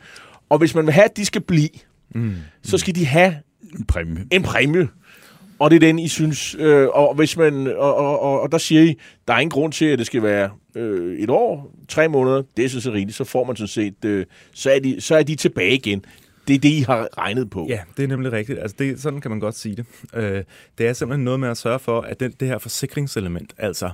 Og hvis man vil have, at de skal blive, Mm. så skal de have En præmie. en præmie. Og det er den, I synes. Øh, og, hvis man, og, og, og, og der siger I, der er ingen grund til, at det skal være øh, et år, tre måneder. Det er så rigeligt. Så får man sådan set, øh, så, er de, så er de tilbage igen. Det er det, I har regnet på. Ja, det er nemlig rigtigt. Altså det, sådan kan man godt sige det. Øh, det er simpelthen noget med at sørge for, at den, det her forsikringselement, altså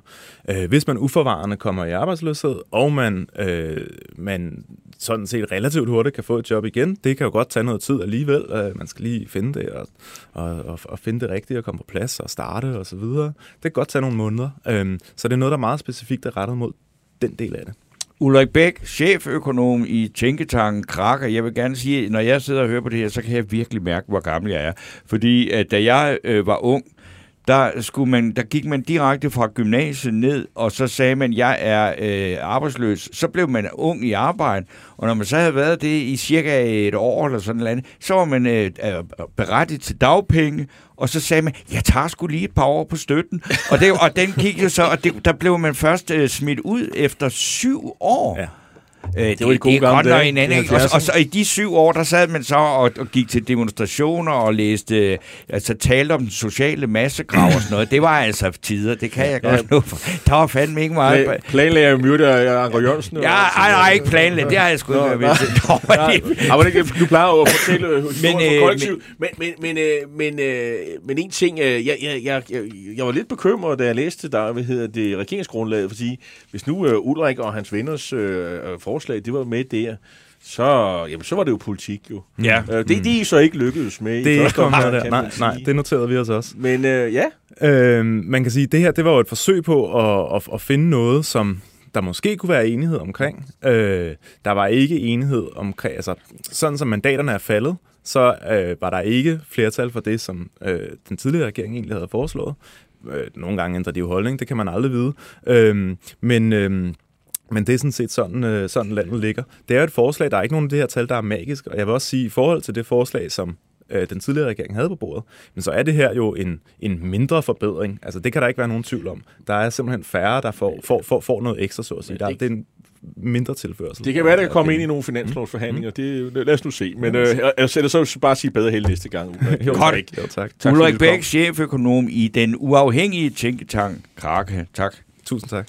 øh, hvis man uforvarende kommer i arbejdsløshed, og man, øh, man sådan set relativt hurtigt kan få et job igen, det kan jo godt tage noget tid alligevel. Øh, man skal lige finde det, og, og, og, og finde det rigtige, og komme på plads, og starte, og så videre. Det kan godt tage nogle måneder. Øh, så det er noget, der er meget specifikt er rettet mod den del af det. Ulrik Bæk, cheføkonom i Tænketanken Krakker. Jeg vil gerne sige, når jeg sidder og hører på det her, så kan jeg virkelig mærke, hvor gammel jeg er. Fordi at da jeg øh, var ung, der, skulle man, der gik man direkte fra gymnasiet ned, og så sagde man, jeg er øh, arbejdsløs. Så blev man ung i arbejde, og når man så havde været det i cirka et år eller sådan noget, så var man øh, øh berettiget til dagpenge, og så sagde man, jeg tager sgu lige et par år på støtten. Og, det, og den gik jo så, og det, der blev man først øh, smidt ud efter syv år. Ja. Øh, det, var de gode det er godt nok en anden, i og, 70'erne. og så i de syv år, der sad man så og, og gik til demonstrationer og læste, øh, altså talte om den sociale massegrav og sådan noget. Det var altså tider, det kan jeg godt nu. Der var fandme ikke meget. Pla- Planlægger myrde af Anker Jørgensen? Ja, ej, nej, ikke planlægget. Det har jeg sgu ikke været med til. Nej, nej, du plejer jo at fortælle øh, historien Men, øh, kollektiv. Men, men, men, øh, men, øh, men en ting, øh, jeg, jeg, jeg, jeg, jeg var lidt bekymret, da jeg læste der, hvad hedder det, regeringsgrundlaget, fordi hvis nu øh, Ulrik og hans venners øh, øh, forslag, det var med der, så, jamen, så var det jo politik jo. Ja. Øh, det, de er så ikke lykkedes med Det er ikke kommet der. Nej, nej, det noterede vi os også. Men øh, ja, Øh, man kan sige, at det her det var jo et forsøg på at, at, at finde noget, som der måske kunne være enighed omkring. Øh, der var ikke enighed omkring, altså sådan som mandaterne er faldet, så øh, var der ikke flertal for det, som øh, den tidligere regering egentlig havde foreslået. Øh, nogle gange ændrer de jo holdning, det kan man aldrig vide. Øh, men... Øh, men det er sådan set sådan, øh, sådan landet ligger. Det er jo et forslag, der er ikke nogen af de her tal, der er magisk. Og jeg vil også sige, i forhold til det forslag, som øh, den tidligere regering havde på bordet, men så er det her jo en, en mindre forbedring. Altså det kan der ikke være nogen tvivl om. Der er simpelthen færre, der får, får, får, får noget ekstra, så at sige. Der, det er en mindre tilførsel. det kan være, der kan komme ind i nogle finanslovsforhandlinger. Det, lad os nu se. Men øh, jeg sætter så bare sige bedre held næste gang. Jo, Godt. tak. Jo, tak. tak Ulrik. Bæk, cheføkonom i den uafhængige Tænketank Krakke. Tak. Tusind tak.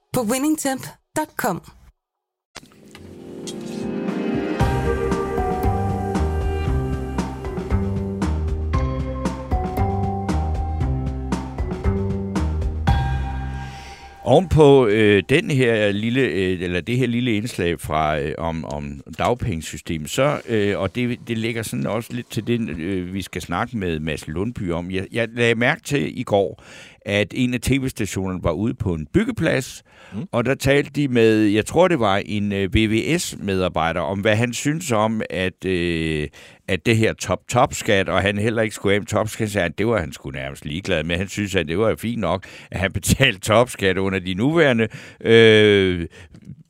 på winningtemp.com. Oven på øh, den her lille, øh, eller det her lille indslag fra øh, om, om dagpengesystemet, så, øh, og det, det ligger sådan også lidt til det, øh, vi skal snakke med Mads Lundby om. Jeg, jeg lagde mærke til i går, at en af tv-stationerne var ude på en byggeplads, mm. og der talte de med, jeg tror det var en øh, VVS-medarbejder, om hvad han synes om, at, øh, at det her top-top-skat, og han heller ikke skulle af med topskat, det var han skulle nærmest ligeglad med. Han synes, at det var fint nok, at han betalte topskat under de nuværende øh,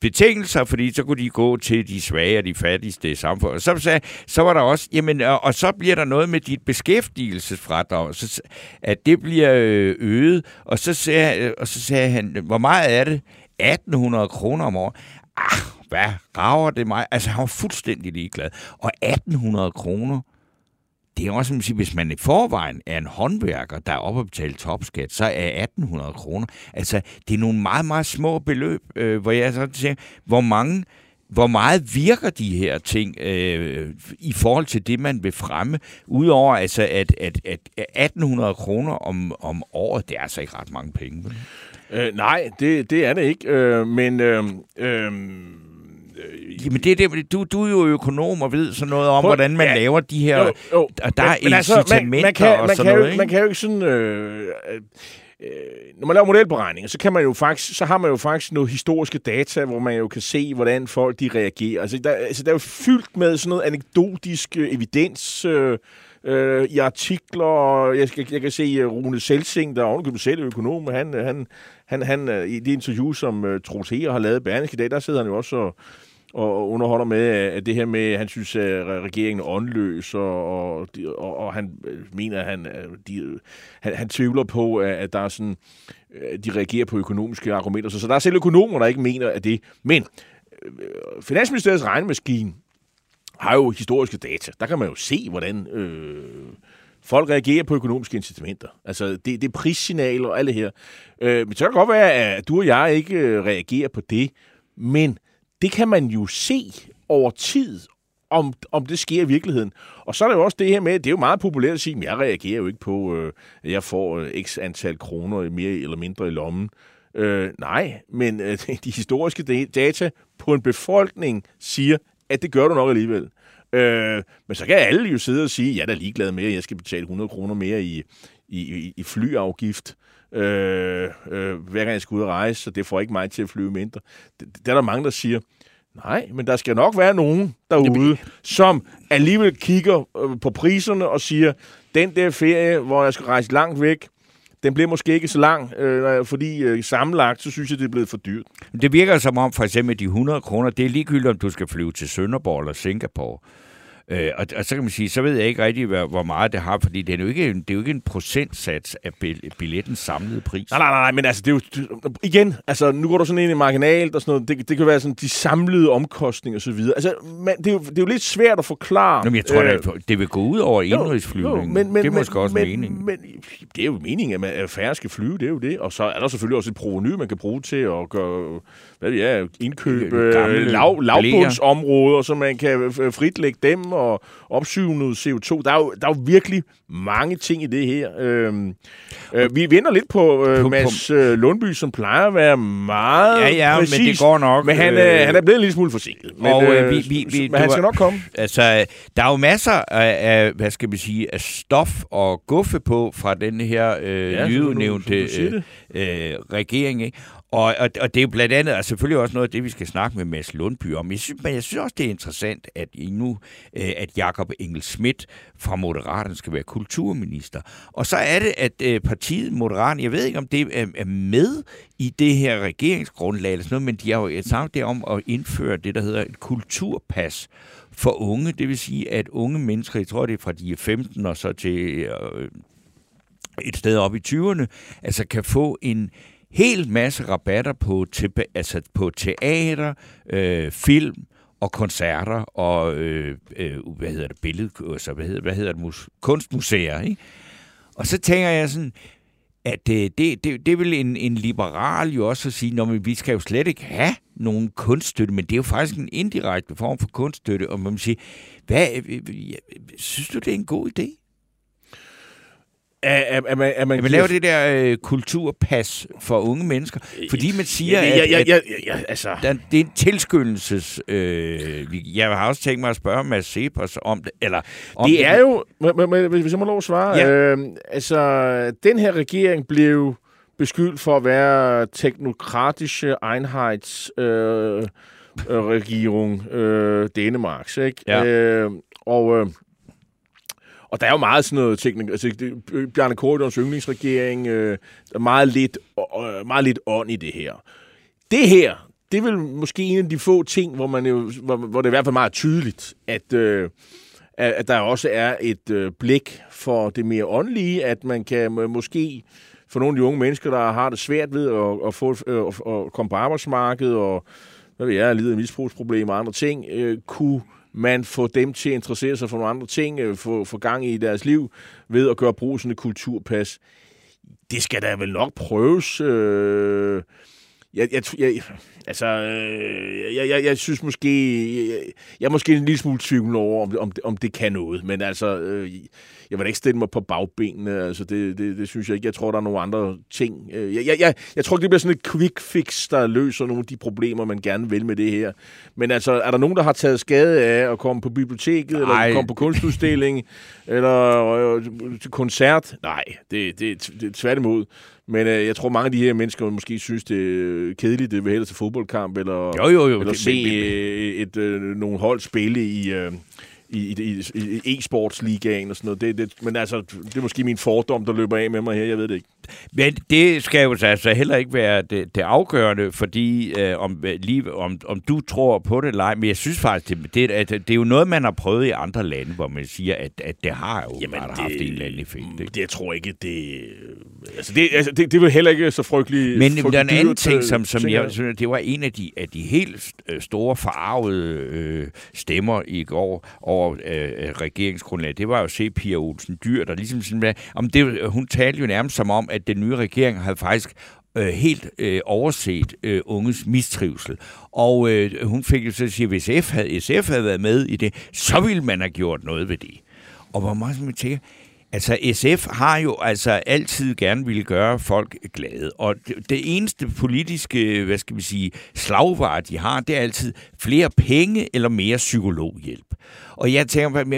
betingelser, fordi så kunne de gå til de svage og de fattigste i samfundet. Så, sagde, så var der også, jamen, og, og så bliver der noget med dit beskæftigelsesfradrag, så, at det bliver øh, øget, og så, sagde, øh, og så sagde han, hvor meget er det? 1800 kroner om året. Ah, hvad rager det mig? Altså, han var fuldstændig ligeglad. Og 1800 kroner, det er også, sige, hvis man i forvejen er en håndværker, der er oppe betalt topskat, så er 1800 kroner. Altså, det er nogle meget, meget små beløb, øh, hvor jeg så siger, hvor mange hvor meget virker de her ting øh, i forhold til det, man vil fremme? Udover altså, at, at, at 1800 kroner om, om året, det er altså ikke ret mange penge. Øh, nej, det, det er det ikke. Øh, men... Øh, øh, Jamen det er det, du, du er jo økonom og ved sådan noget om, Prøv, hvordan man ja, laver de her... Jo, jo. Og der men, er altså, man, man kan, og man sådan kan noget, jo, ikke? Man kan jo ikke sådan... Øh, øh, når man laver modelberegninger, så kan man jo faktisk, så har man jo faktisk noget historiske data, hvor man jo kan se, hvordan folk de reagerer. Altså, der, altså, der er jo fyldt med sådan noget anekdotisk øh, evidens øh, øh, i artikler. Jeg, jeg, jeg kan se uh, Rune Selsing, der er selv økonom, han, han, han, han, i det interview, som uh, Troels Heer har lavet i Berlingske i dag, der sidder han jo også og, og underholder med at det her med, at han synes, at regeringen er åndløs, og, og, og, han øh, mener, at han, øh, de, han, han tvivler på, at der er sådan, øh, de reagerer på økonomiske argumenter. Så, så der er selv økonomer, der ikke mener at det. Men Finansministeriets regnemaskine har jo historiske data. Der kan man jo se, hvordan øh, folk reagerer på økonomiske incitamenter. Altså, det, det er prissignaler og alt det her. Øh, men så kan det godt være, at du og jeg ikke reagerer på det, men det kan man jo se over tid, om, om det sker i virkeligheden. Og så er der jo også det her med, det er jo meget populært at sige, at jeg reagerer jo ikke på, øh, at jeg får øh, x antal kroner mere eller mindre i lommen. Øh, nej, men øh, de historiske data på en befolkning siger, at det gør du nok alligevel. Øh, men så kan alle jo sidde og sige, jeg er da ligeglad med, at jeg skal betale 100 kroner mere i, i, i flyafgift, øh, øh, hver gang jeg skal ud og rejse, så det får ikke mig til at flyve mindre. Det, det er der mange, der siger, nej, men der skal nok være nogen derude, som alligevel kigger øh, på priserne og siger, den der ferie, hvor jeg skal rejse langt væk, den bliver måske ikke så lang, øh, fordi øh, sammenlagt, så synes jeg, det er blevet for dyrt. Det virker som om, for eksempel de 100 kroner, det er ligegyldigt, om du skal flyve til Sønderborg eller Singapore. Øh, og, og så kan man sige, så ved jeg ikke rigtig, hvor, hvor meget det har, fordi det er jo ikke, det er jo ikke en procentsats af billettens samlede pris. Nej, nej, nej, men altså, det er jo, igen, altså, nu går du sådan ind i marginalt og sådan noget, det, det kan være sådan de samlede omkostninger og så videre. Altså, man, det, er jo, det er jo lidt svært at forklare. Jamen, jeg tror, øh, det, det vil gå ud over indrigsflyvningen. Men, men, det er måske men, også men, meningen. Men, det er jo meningen, at færre skal flyve, det er jo det. Og så er der selvfølgelig også et proveny, man kan bruge til at gøre, hvad det er, indkøbe lav, lavbundsområder, så man kan fritlægge dem og opsyge noget CO2. Der er, jo, der er jo virkelig mange ting i det her. Øh, øh, vi venter lidt på øh, Mads øh, Lundby, som plejer at være meget Ja, ja, præcis, men det går nok. Men han, øh, han er blevet en lille smule forsinket. Men, og, øh, øh, vi, vi, vi, men han skal nok komme. Altså, der er jo masser af, af hvad skal vi sige, af stof og guffe på fra den her øh, Ja, nyudnævnte øh, øh, regering, ikke? Og, og, og det er jo blandt andet, og selvfølgelig også noget af det, vi skal snakke med Mads Lundby om. Jeg synes, men jeg synes også, det er interessant, at I nu, øh, at Jakob Engel Schmidt fra Moderaterne skal være kulturminister. Og så er det, at øh, partiet Moderaterne, jeg ved ikke, om det er, med i det her regeringsgrundlag eller sådan noget, men de har jo sagt det om at indføre det, der hedder et kulturpas for unge. Det vil sige, at unge mennesker, jeg tror, det er fra de er 15 og så til øh, et sted op i 20'erne, altså kan få en hel masse rabatter på, te- altså på teater, øh, film og koncerter og øh, øh, hvad hedder det, billedkurser, altså, hvad hedder, hvad hedder det, mus- kunstmuseer, ikke? Og så tænker jeg sådan, at øh, det, det, det vil en, en liberal jo også at sige, at vi skal jo slet ikke have nogen kunststøtte, men det er jo faktisk en indirekte form for kunststøtte, og man må sige, hvad, øh, øh, synes du, det er en god idé? At, at, at, man, at man, At man laver det der øh, kulturpas for unge mennesker, fordi man siger, ja, ja, at, ja, at ja, ja, ja, altså... der, det er en tilskyndelses... Øh, jeg har også tænkt mig at spørge Mads Cepos om det. Eller, om Det er jo, men, men, hvis jeg må lov at svare, Ja. øh, altså, den her regering blev beskyldt for at være teknokratische Einheits øh, øh, regering øh, Dänemarks, ikke? Ja. Øh, og øh, og der er jo meget sådan noget teknik. Altså, det, Bjarne Korydons yndlingsregering, øh, der er meget lidt, øh, meget lidt ånd i det her. Det her, det er vel måske en af de få ting, hvor, man jo, hvor, hvor det er i hvert fald meget tydeligt, at, øh, at, der også er et øh, blik for det mere åndelige, at man kan øh, måske for nogle af de unge mennesker, der har det svært ved at, at, få, øh, at, at komme på arbejdsmarkedet og hvad ved jeg, lide af misbrugsproblemer og andre ting, øh, kunne man får dem til at interessere sig for nogle andre ting, øh, få, få gang i deres liv ved at gøre brug af sådan et kulturpas. Det skal da vel nok prøves. Øh, jeg, jeg, jeg, altså, øh, jeg, jeg, jeg synes måske, jeg, jeg er måske en lille smule tvivl over, om, om, om det kan noget, men altså, øh, jeg vil ikke stille mig på bagbenene, altså det, det, det synes jeg ikke. Jeg tror, der er nogle andre ting. Øh, jeg, jeg, jeg, jeg tror ikke, det bliver sådan et quick fix, der løser nogle af de problemer, man gerne vil med det her. Men altså, er der nogen, der har taget skade af at komme på biblioteket, Ej. eller komme på kunstudstilling, eller øh, til koncert? Nej, det, det, det tværtimod. Men øh, jeg tror, mange af de her mennesker måske synes, det er kedeligt, det vil hellere til fodboldkamp, eller, jo, jo, jo. eller se et, et, øh, nogle hold spille i... Øh, i, i, i e-sportsligaen og sådan noget. Det, det, men altså, det er måske min fordom, der løber af med mig her. Jeg ved det ikke. Men det skal jo altså heller ikke være det, det afgørende, fordi øh, om, lige, om, om du tror på det eller ej, men jeg synes faktisk, det, det, at det er jo noget, man har prøvet i andre lande, hvor man siger, at, at det har jo Jamen, bare det, haft en eller anden effekt. Ikke? Det, jeg tror ikke, det... Altså, det, altså, det, det vil heller ikke så frygteligt... Men frygtelig der er en anden ting, som, som jeg synes, det var en af de, af de helt øh, store farvede øh, stemmer i går over Øh, øh, regeringsgrundlaget. Det var jo se Pia Olsen Dyr, der ligesom sådan, om det, øh, hun talte jo nærmest som om, at den nye regering havde faktisk øh, helt øh, overset øh, unges mistrivsel. Og øh, hun fik jo så at sige, at hvis SF havde, SF havde været med i det, så ville man have gjort noget ved det. Og hvor meget man tænker, Altså, SF har jo altså altid gerne ville gøre folk glade, og det, det eneste politiske, hvad skal vi sige, slagvare, de har, det er altid flere penge eller mere psykologhjælp. Og jeg tænker, på,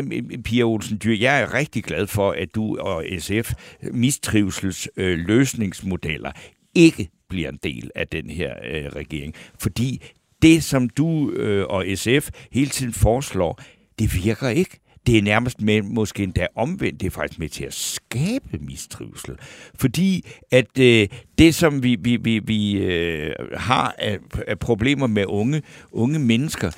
Pia Olsen Dyr, jeg er rigtig glad for, at du og SF mistrivsels øh, løsningsmodeller ikke bliver en del af den her øh, regering. Fordi det, som du øh, og SF hele tiden foreslår, det virker ikke. Det er nærmest med, måske endda omvendt, det er faktisk med til at skabe mistrivsel. Fordi at øh, det, som vi, vi, vi, vi øh, har af, af problemer med unge, unge mennesker,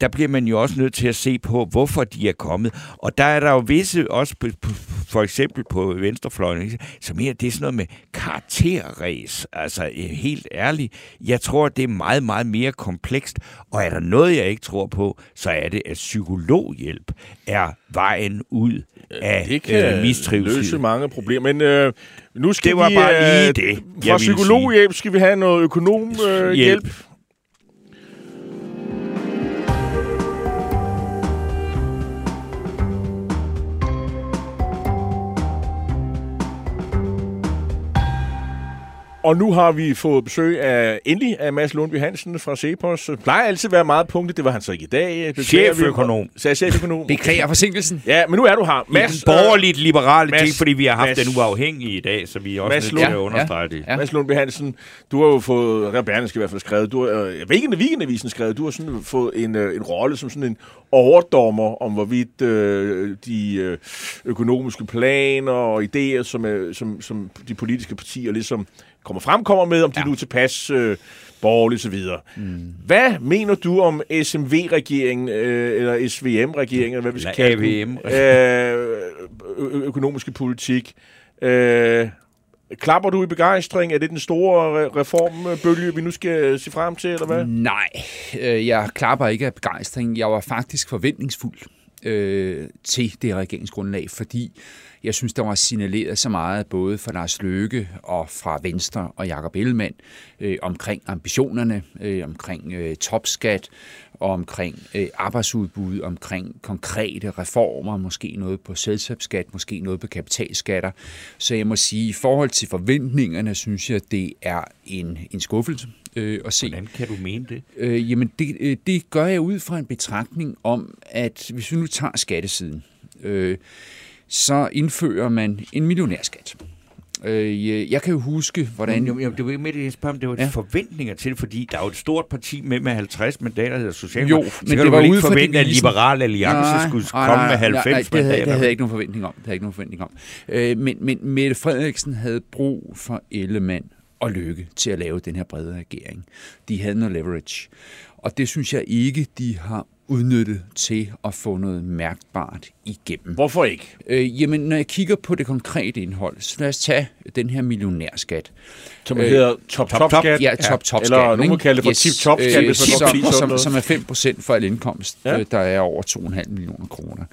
der bliver man jo også nødt til at se på, hvorfor de er kommet. Og der er der jo visse, også på, på, for eksempel på venstrefløjen, som her, det er sådan noget med karakterræs. Altså øh, helt ærligt, jeg tror, det er meget, meget mere komplekst. Og er der noget, jeg ikke tror på, så er det, at psykologhjælp er vejen ud af det kan øh, mistrivsel. løse mange problemer. Men øh, nu skal det var vi, bare lige øh, det, Fra psykologhjælp skal vi have noget økonomhjælp. Øh, hjælp. Og nu har vi fået besøg af endelig af Mads Lundby Hansen fra Cepos. Det plejer altid at være meget punktet. Det var han så ikke i dag. Cheføkonom. Så cheføkonom. Beklager forsinkelsen. Ja, men nu er du her. Mads, en borgerligt liberale ting, fordi vi har haft Mads, den uafhængige i dag, så vi er også Mads nødt til at understrege det. Ja. Mads Lundby Hansen, du har jo fået, der Berlingske i hvert fald skrevet, du har, øh, hvilken weekendavisen skrevet, du har sådan fået en, øh, en rolle som sådan en overdommer om, hvorvidt øh, de øh, økonomiske planer og idéer, som, er, som, som de politiske partier ligesom kommer frem, kommer med, om de ja. nu er tilpas øh, borgerligt osv. Mm. Hvad mener du om SMV-regeringen, øh, eller SVM-regeringen, eller hvad vi skal kalde? AVM. øh, ø- økonomiske politik. Øh, klapper du i begejstring? Er det den store re- reformbølge, vi nu skal se frem til, eller hvad? Nej, øh, jeg klapper ikke af begejstring. Jeg var faktisk forventningsfuld øh, til det regeringsgrundlag, fordi jeg synes, der var signaleret så meget, både fra Lars Løkke og fra Venstre og Jakob Ellemann, øh, omkring ambitionerne, øh, omkring øh, topskat, og omkring øh, arbejdsudbud, omkring konkrete reformer, måske noget på selskabsskat, måske noget på kapitalskatter. Så jeg må sige, i forhold til forventningerne, synes jeg, det er en, en skuffelse øh, at se. Hvordan kan du mene det? Øh, jamen, det, øh, det gør jeg ud fra en betragtning om, at hvis vi nu tager skattesiden, øh, så indfører man en millionærskat. Øh, jeg kan jo huske, hvordan... Men, jo, det var ikke med det, jeg spørger, om det var ja. forventninger til, fordi der er jo et stort parti med med 50 mandater, der hedder Socialdemokrater. Jo, men det var ude for forvente, at Liberal Alliance nej, skulle nej, komme nej, med 90 nej, nej, det havde, det havde jeg ikke nogen forventning om. Det havde ikke nogen forventning om. Øh, men, men Mette Frederiksen havde brug for Ellemann og Lykke til at lave den her brede regering. De havde noget leverage. Og det synes jeg ikke, de har udnyttet til at få noget mærkbart igennem. Hvorfor ikke? Øh, jamen, når jeg kigger på det konkrete indhold, så lad os tage den her millionærskat. Som øh, hedder top-top-skat? Ja, top-top-skat. Eller må kalde det for yes, tip-top-skat, øh, som, som, som er 5 procent for al indkomst, ja. øh, der er over 2,5 millioner kroner.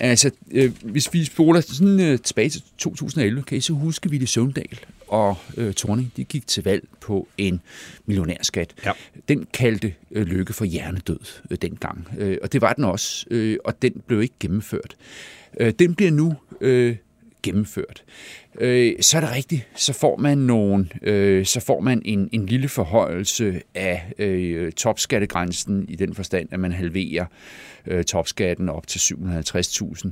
Altså, øh, hvis vi spoler sådan, øh, tilbage til 2011, kan I så huske, Ville Søvndal og øh, Thorning, de gik til valg på en millionærskat. Ja. Den kaldte øh, Lykke for hjernedød øh, dengang, øh, og det var den også, øh, og den blev ikke gennemført. Øh, den bliver nu øh, gennemført. Øh, så er det rigtigt, så får man nogle, øh, så får man en, en lille forhøjelse af øh, topskattegrænsen i den forstand, at man halverer øh, topskatten op til 750.000.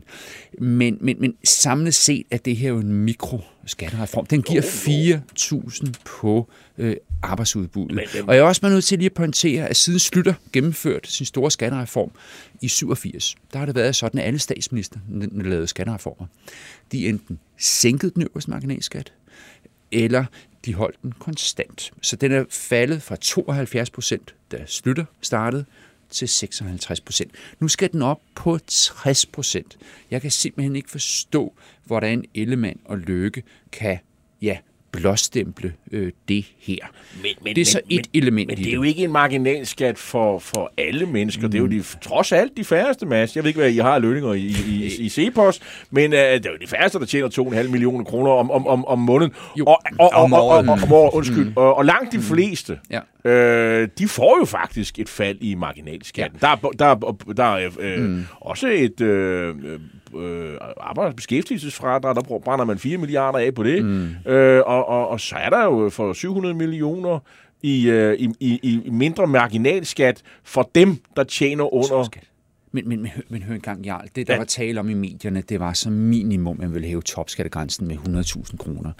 Men, men, men samlet set er det her jo en mikroskattereform. Den giver 4.000 på øh, arbejdsudbuddet. Men, men, og jeg er også nødt til lige at pointere, at siden Slytter gennemførte sin store skattereform i 87, der har det været sådan, at alle statsminister lavede skattereformer. De enten sænket den øverste marginalskat, eller de holdt den konstant. Så den er faldet fra 72 procent, da Slytter startede, til 56 procent. Nu skal den op på 60 procent. Jeg kan simpelthen ikke forstå, hvordan Ellemann og Løkke kan ja, blåstemple øh, det her. Men, men, det er så et men, element Men det er jo ikke en marginalskat for, for alle mennesker. Mm. Det er jo de, trods alt de færreste, Mads. Jeg ved ikke, hvad I har lønninger i, i, i, Cepos, men uh, det er jo de færreste, der tjener 2,5 millioner kroner om, om, om, om måneden. Jo, og, og, om året. Og, og, og, undskyld. Mm. Og, og langt de mm. fleste, ja. øh, de får jo faktisk et fald i marginalskatten. Ja. Der, der, der, der er øh, mm. også et... Øh, øh, arbejds- beskæftigelsesfradrag, der brænder man 4 milliarder af på det. Mm. Øh, og, og, og så er der jo for 700 millioner i, øh, i, i, i mindre marginalskat for dem, der tjener under... Men, men, men, men hør en gang, Jarl. Det, der ja. var tale om i medierne, det var som minimum, at man ville hæve topskattegrænsen med 100.000 kroner.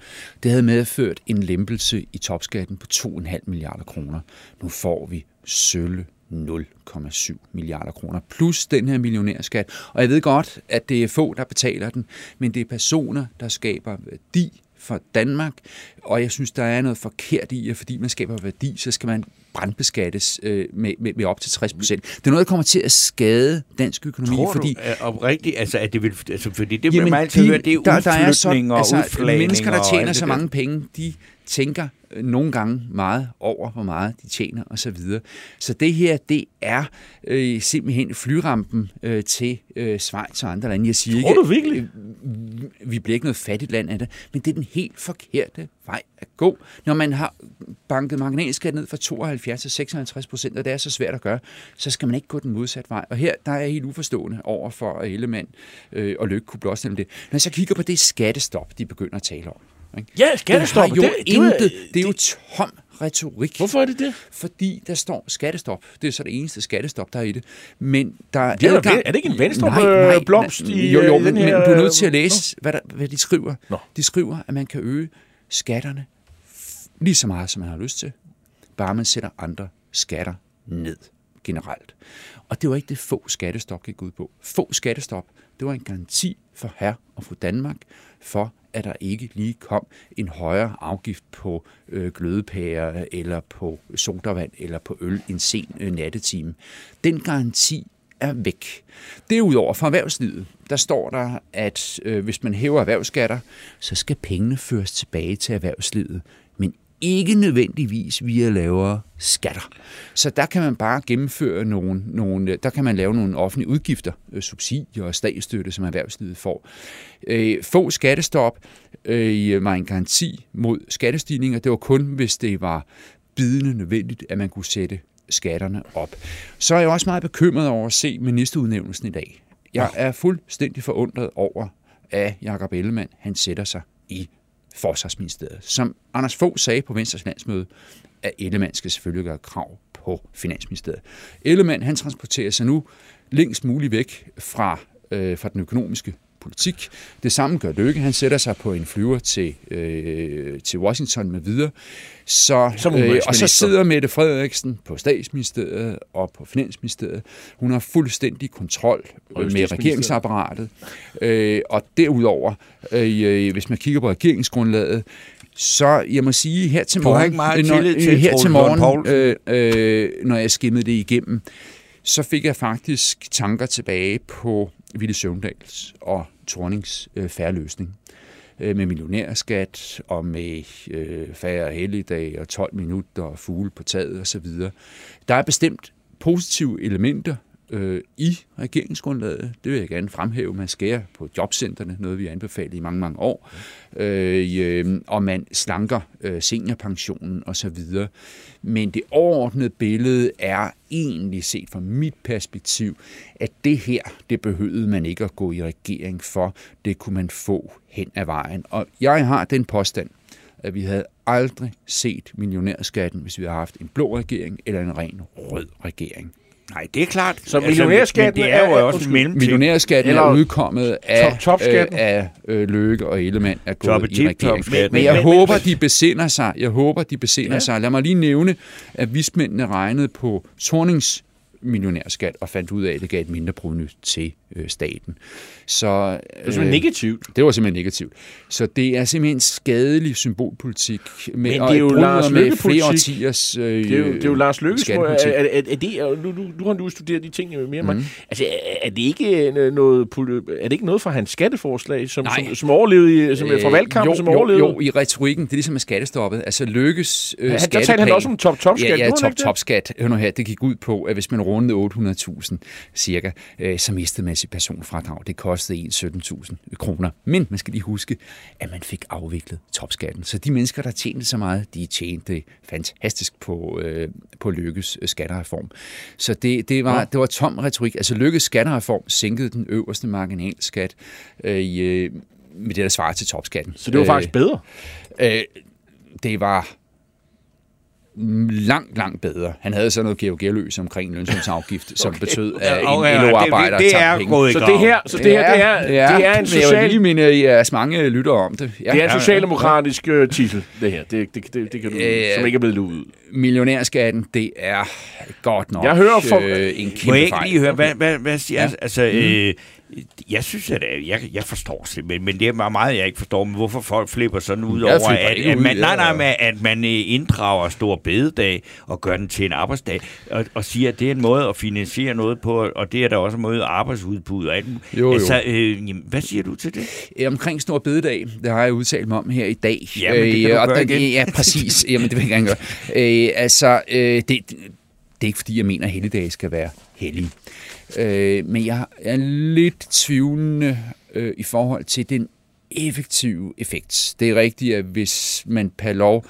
Det havde medført en lempelse i topskatten på 2,5 milliarder kroner. Nu får vi sølle 0,7 milliarder kroner, plus den her millionærskat. Og jeg ved godt, at det er få, der betaler den, men det er personer, der skaber værdi for Danmark, og jeg synes, der er noget forkert i, at fordi man skaber værdi, så skal man brandbeskattes øh, med, med, med op til 60 procent. Det er noget, der kommer til at skade dansk økonomi. Tror fordi, du oprigtigt, altså, at det vil, altså, fordi det jamen, man altid de, høre, det er der, der er så, altså, Mennesker, der tjener så mange penge, de tænker øh, nogle gange meget over, hvor meget de tjener osv. Så, videre. så det her, det er øh, simpelthen flyrampen øh, til øh, Schweiz og andre lande. Jeg siger Tror ikke, du virkelig? Øh, vi bliver ikke noget fattigt land af det, men det er den helt forkerte vej at gå. Når man har banket marginalskat ned fra 72 til 56 procent, og det er så svært at gøre, så skal man ikke gå den modsatte vej. Og her der er jeg helt uforstående over for, Ellemann øh, og Lykke kunne blåstemme det. Når jeg så kigger på det skattestop, de begynder at tale om, ikke? Ja, skattestop. Det, jo det, intet, det, det er jo tom retorik. Hvorfor er det det? Fordi der står skattestop. Det er så det eneste skattestop, der er i det. Men der er, det er, adgang... er det ikke en venstre nej, nej, blomst i Jo, jo, øh, men, men du er nødt til at læse, hvad, der, hvad de skriver. Nå. De skriver, at man kan øge skatterne lige så meget, som man har lyst til, bare man sætter andre skatter ned generelt. Og det var ikke det få skattestop gik ud på. Få skattestop, det var en garanti for her og for Danmark, for at der ikke lige kom en højere afgift på øh, glødepærer eller på sodavand eller på øl en sen øh, nattetime. Den garanti er væk. Derudover for erhvervslivet, der står der, at øh, hvis man hæver erhvervsskatter, så skal pengene føres tilbage til erhvervslivet ikke nødvendigvis via lavere skatter. Så der kan man bare gennemføre nogle, nogle der kan man lave nogle offentlige udgifter, øh, subsidier og statsstøtte, som erhvervslivet får. Øh, få skattestop øh, var en garanti mod skattestigninger. Det var kun, hvis det var bidende nødvendigt, at man kunne sætte skatterne op. Så er jeg også meget bekymret over at se ministerudnævnelsen i dag. Jeg er fuldstændig forundret over, at Jakob Ellemann han sætter sig i Forsvarsministeriet. Som Anders Fogh sagde på Venstres landsmøde, at Ellemann skal selvfølgelig gøre krav på Finansministeriet. Ellemann han transporterer sig nu længst muligt væk fra, øh, fra den økonomiske politik. Det samme gør Lykke. Han sætter sig på en flyver til, øh, til Washington med videre. Så, øh, og så sidder Mette Frederiksen på statsministeriet og på finansministeriet. Hun har fuldstændig kontrol øh, med regeringsapparatet. Øh, og derudover, øh, øh, hvis man kigger på regeringsgrundlaget, så jeg må sige her til morgen, ikke meget når, tillid til her til morgen øh, øh, når jeg skimmede det igennem, så fik jeg faktisk tanker tilbage på ville Søvndals og Tornings øh, færre løsning øh, med millionærskat og med øh, færre helligdag og 12 minutter og fugle på taget osv. Der er bestemt positive elementer øh, i regeringsgrundlaget. Det vil jeg gerne fremhæve. Man skærer på jobcentrene, noget vi har anbefalet i mange, mange år. Øh, øh, og man slanker øh, seniorpensionen osv. Men det overordnede billede er egentlig set fra mit perspektiv, at det her, det behøvede man ikke at gå i regering for. Det kunne man få hen ad vejen. Og jeg har den påstand, at vi havde aldrig set millionærskatten, hvis vi havde haft en blå regering eller en ren rød regering. Nej, det er klart. Altså, Så millionærskatten men det er jo også en mellemting. Millionærskatten Eller er udkommet af, top- topskatten. øh, af øh, Lykke og Ellemann er gået Toppe i tip, regering. topskatten. Men jeg Men- håber, de besinder sig. Jeg håber, de besinder Ja. sig. Lad mig lige nævne, at vismændene regnede på Tornings millionærskat og fandt ud af, at det gav et mindre proveny til øh, staten. Så, Det er simpelthen øh, negativt. det var simpelthen negativt. Så det er simpelthen skadelig symbolpolitik med, Men det er jo Lars med flere årtiers øh, Det er jo, det er jo Lars Lykkes. Er, er, er det, og nu, nu, nu har du studeret de ting mere mig. Mhm. Altså, er, er, det ikke øh, noget, er det ikke noget fra hans skatteforslag, som, Nej. som, som overlevede i, som, fra valgkampen, jo, som overlevede? Jo, i retorikken, det er ligesom med skattestoppet. Altså Lykkes øh, Ja, der talte han også om top-top-skat. Ja, ja han top, ikke det? top-skat. Hør nu her, det gik ud på, at hvis man rundede 800.000 cirka, øh, så mistede man sit personfradrag. Det kostede en 17.000 kroner. Men man skal lige huske, at man fik afviklet topskatten. Så de mennesker, der tjente så meget, de tjente fantastisk på, øh, på Lykkes skattereform. Så det, det, var, det var tom retorik. Altså Lykkes skattereform sænkede den øverste marginalskat øh, i, med det, der svarer til topskatten. Så det var faktisk bedre. Øh, det var langt, langt bedre. Han havde så noget Georg Gerløs omkring lønsumsafgift, som betød, at en Okay, ja, LO-arbejder det, det, det er penge. Så det her, så det her, det er, det er en Men Jeg vil social, lige minde jeres mange lytter om det. Ja. det er en socialdemokratisk øh, titel, det her. Det, det, det, det kan du, Øh, som ikke er blevet luet ud. Millionærskatten, det er godt nok Jeg hører for- øh, en Må kæmpe jeg ikke fejl. lige høre, hvad, hvad, hvad siger Ja. ja. Altså, øh, jeg synes, at øh, jeg, jeg forstår simpelthen, men det er meget, jeg ikke forstår, men hvorfor folk flipper sådan ud Jeg over, at, at man, nej, nej, men at man øh, inddrager stor bededag og gør den til en arbejdsdag, og, og siger, at det er en måde at finansiere noget på, og det er der også en måde arbejdsudbud og alt. Jo, jo. Altså, øh, jamen, hvad siger du til det? Øh, Omkring Stor Bededag, det har jeg udtalt mig om her i dag. Ja, men det kan du og gøre igen. Ja, præcis. Jamen, det vil jeg gerne gøre. Øh, altså, øh, det, det er ikke fordi, jeg mener, at helligdage skal være hellige. Øh, men jeg er lidt tvivlende øh, i forhold til den effektive effekt. Det er rigtigt, at hvis man per lov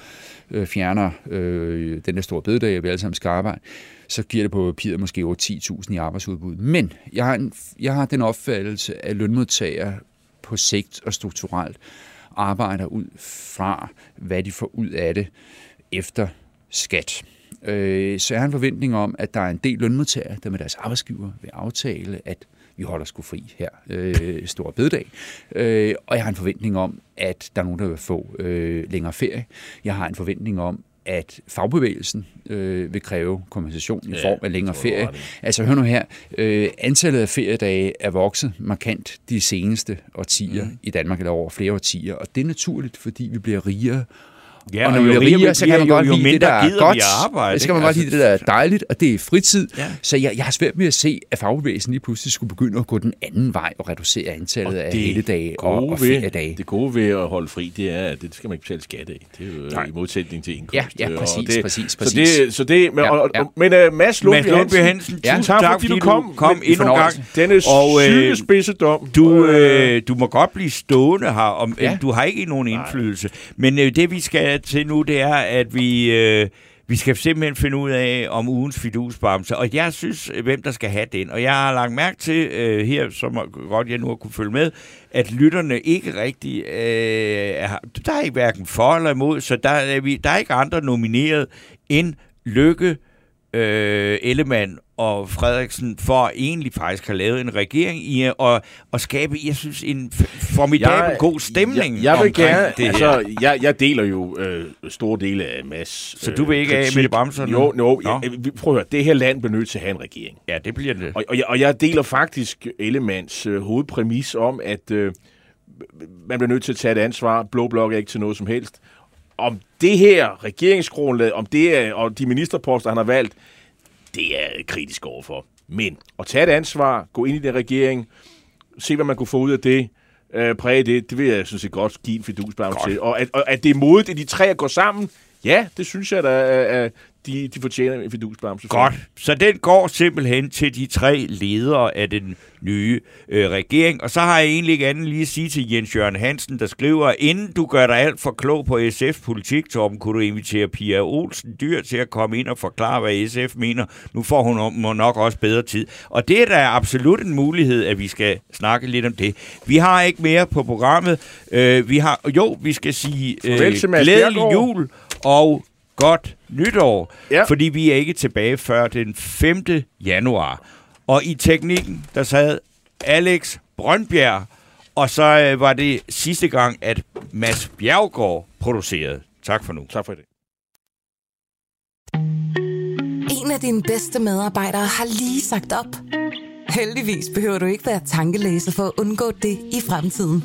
øh, fjerner øh, den der store bededag, at vi alle sammen skal arbejde, så giver det på papiret måske over 10.000 i arbejdsudbud. Men jeg har, en, jeg har den opfattelse, at lønmodtagere på sigt og strukturelt arbejder ud fra, hvad de får ud af det efter skat. Øh, Så jeg har en forventning om, at der er en del lønmodtagere, der med deres arbejdsgiver vil aftale, at vi holder sgu fri her øh, stor bededag. Øh, og jeg har en forventning om, at der er nogen, der vil få øh, længere ferie. Jeg har en forventning om, at fagbevægelsen øh, vil kræve kompensation i form af længere ferie. Altså hør nu her, øh, antallet af feriedage er vokset markant de seneste årtier mm. i Danmark, eller over flere årtier, og det er naturligt, fordi vi bliver rigere. Ja, og når vi jo bliver rigere så kan man jo- godt jo lide det, der er godt. arbejde, så kan man godt lide det, der er dejligt, og det er fritid. Ja. Så jeg, jeg har svært ved at se, at fagbevægelsen lige pludselig skulle begynde at gå den anden vej og reducere antallet af helligdage og, og feriedage. det gode ved at holde fri, det er, at det skal man ikke betale skat af. Det er jo Nej. I modsætning til indkomst. Ja, ja, Og præcis, det, præcis, Så præcis. det, så det, men, Ja, og, ja. og, men uh, Mads Lundby Hansen, Hansen, Ja. tusind tak, fordi du kom, kom endnu en gang. denne Og, øh, sygespidse dom. Du, øh, du må godt blive stående her. Om, Ja. ja. Du har ikke nogen indflydelse. Men øh, det, vi skal til nu, det er, at vi... Øh, vi skal simpelthen finde ud af om ugens fidusbamse, og jeg synes, hvem der skal have den. Og jeg har lagt mærke til øh, her, som godt jeg nu har kunne følge med, at lytterne ikke rigtig... Øh, er, der er ikke hverken for eller imod, så der er, vi, der er ikke andre nomineret end Lykke, øh, Ellemann og Frederiksen for egentlig faktisk har lavet en regering i at, at skabe, jeg synes, en formidabel jeg, god stemning Jeg, jeg vil gerne, det altså, jeg, jeg deler jo øh, store dele af Mads Så du vil ikke øh, af Mette Bramsen? Jo, no, no. Jeg, prøv at høre, det her land bliver nødt til at have en regering. Ja, det bliver det. Og, og, jeg, og jeg deler faktisk Ellemands øh, hovedpræmis om, at øh, man bliver nødt til at tage et ansvar. Blå blok er ikke til noget som helst. Om det her regeringsgrundlag, om det er, og de ministerposter, han har valgt, det er kritisk overfor. Men at tage et ansvar, gå ind i den regering, se, hvad man kunne få ud af det, øh, præge det, det vil jeg synes jeg godt give en fidusblam til. Og at, og at det er modigt, at de tre at gå sammen, ja, det synes jeg, at de, de fortjener en fidusbamse. Godt. Så den går simpelthen til de tre ledere af den nye øh, regering. Og så har jeg egentlig ikke andet lige at sige til Jens Jørgen Hansen, der skriver, inden du gør dig alt for klog på SF-politik, Torben, kunne du invitere Pia Olsen Dyr til at komme ind og forklare, hvad SF mener. Nu får hun nok også bedre tid. Og det er da absolut en mulighed, at vi skal snakke lidt om det. Vi har ikke mere på programmet. Øh, vi har, jo, vi skal sige øh, glædelig jul og godt nytår, ja. fordi vi er ikke tilbage før den 5. januar. Og i teknikken, der sad Alex Brøndbjerg, og så øh, var det sidste gang, at Mads Bjergård producerede. Tak for nu. Tak for det. En af dine bedste medarbejdere har lige sagt op. Heldigvis behøver du ikke være tankelæser for at undgå det i fremtiden.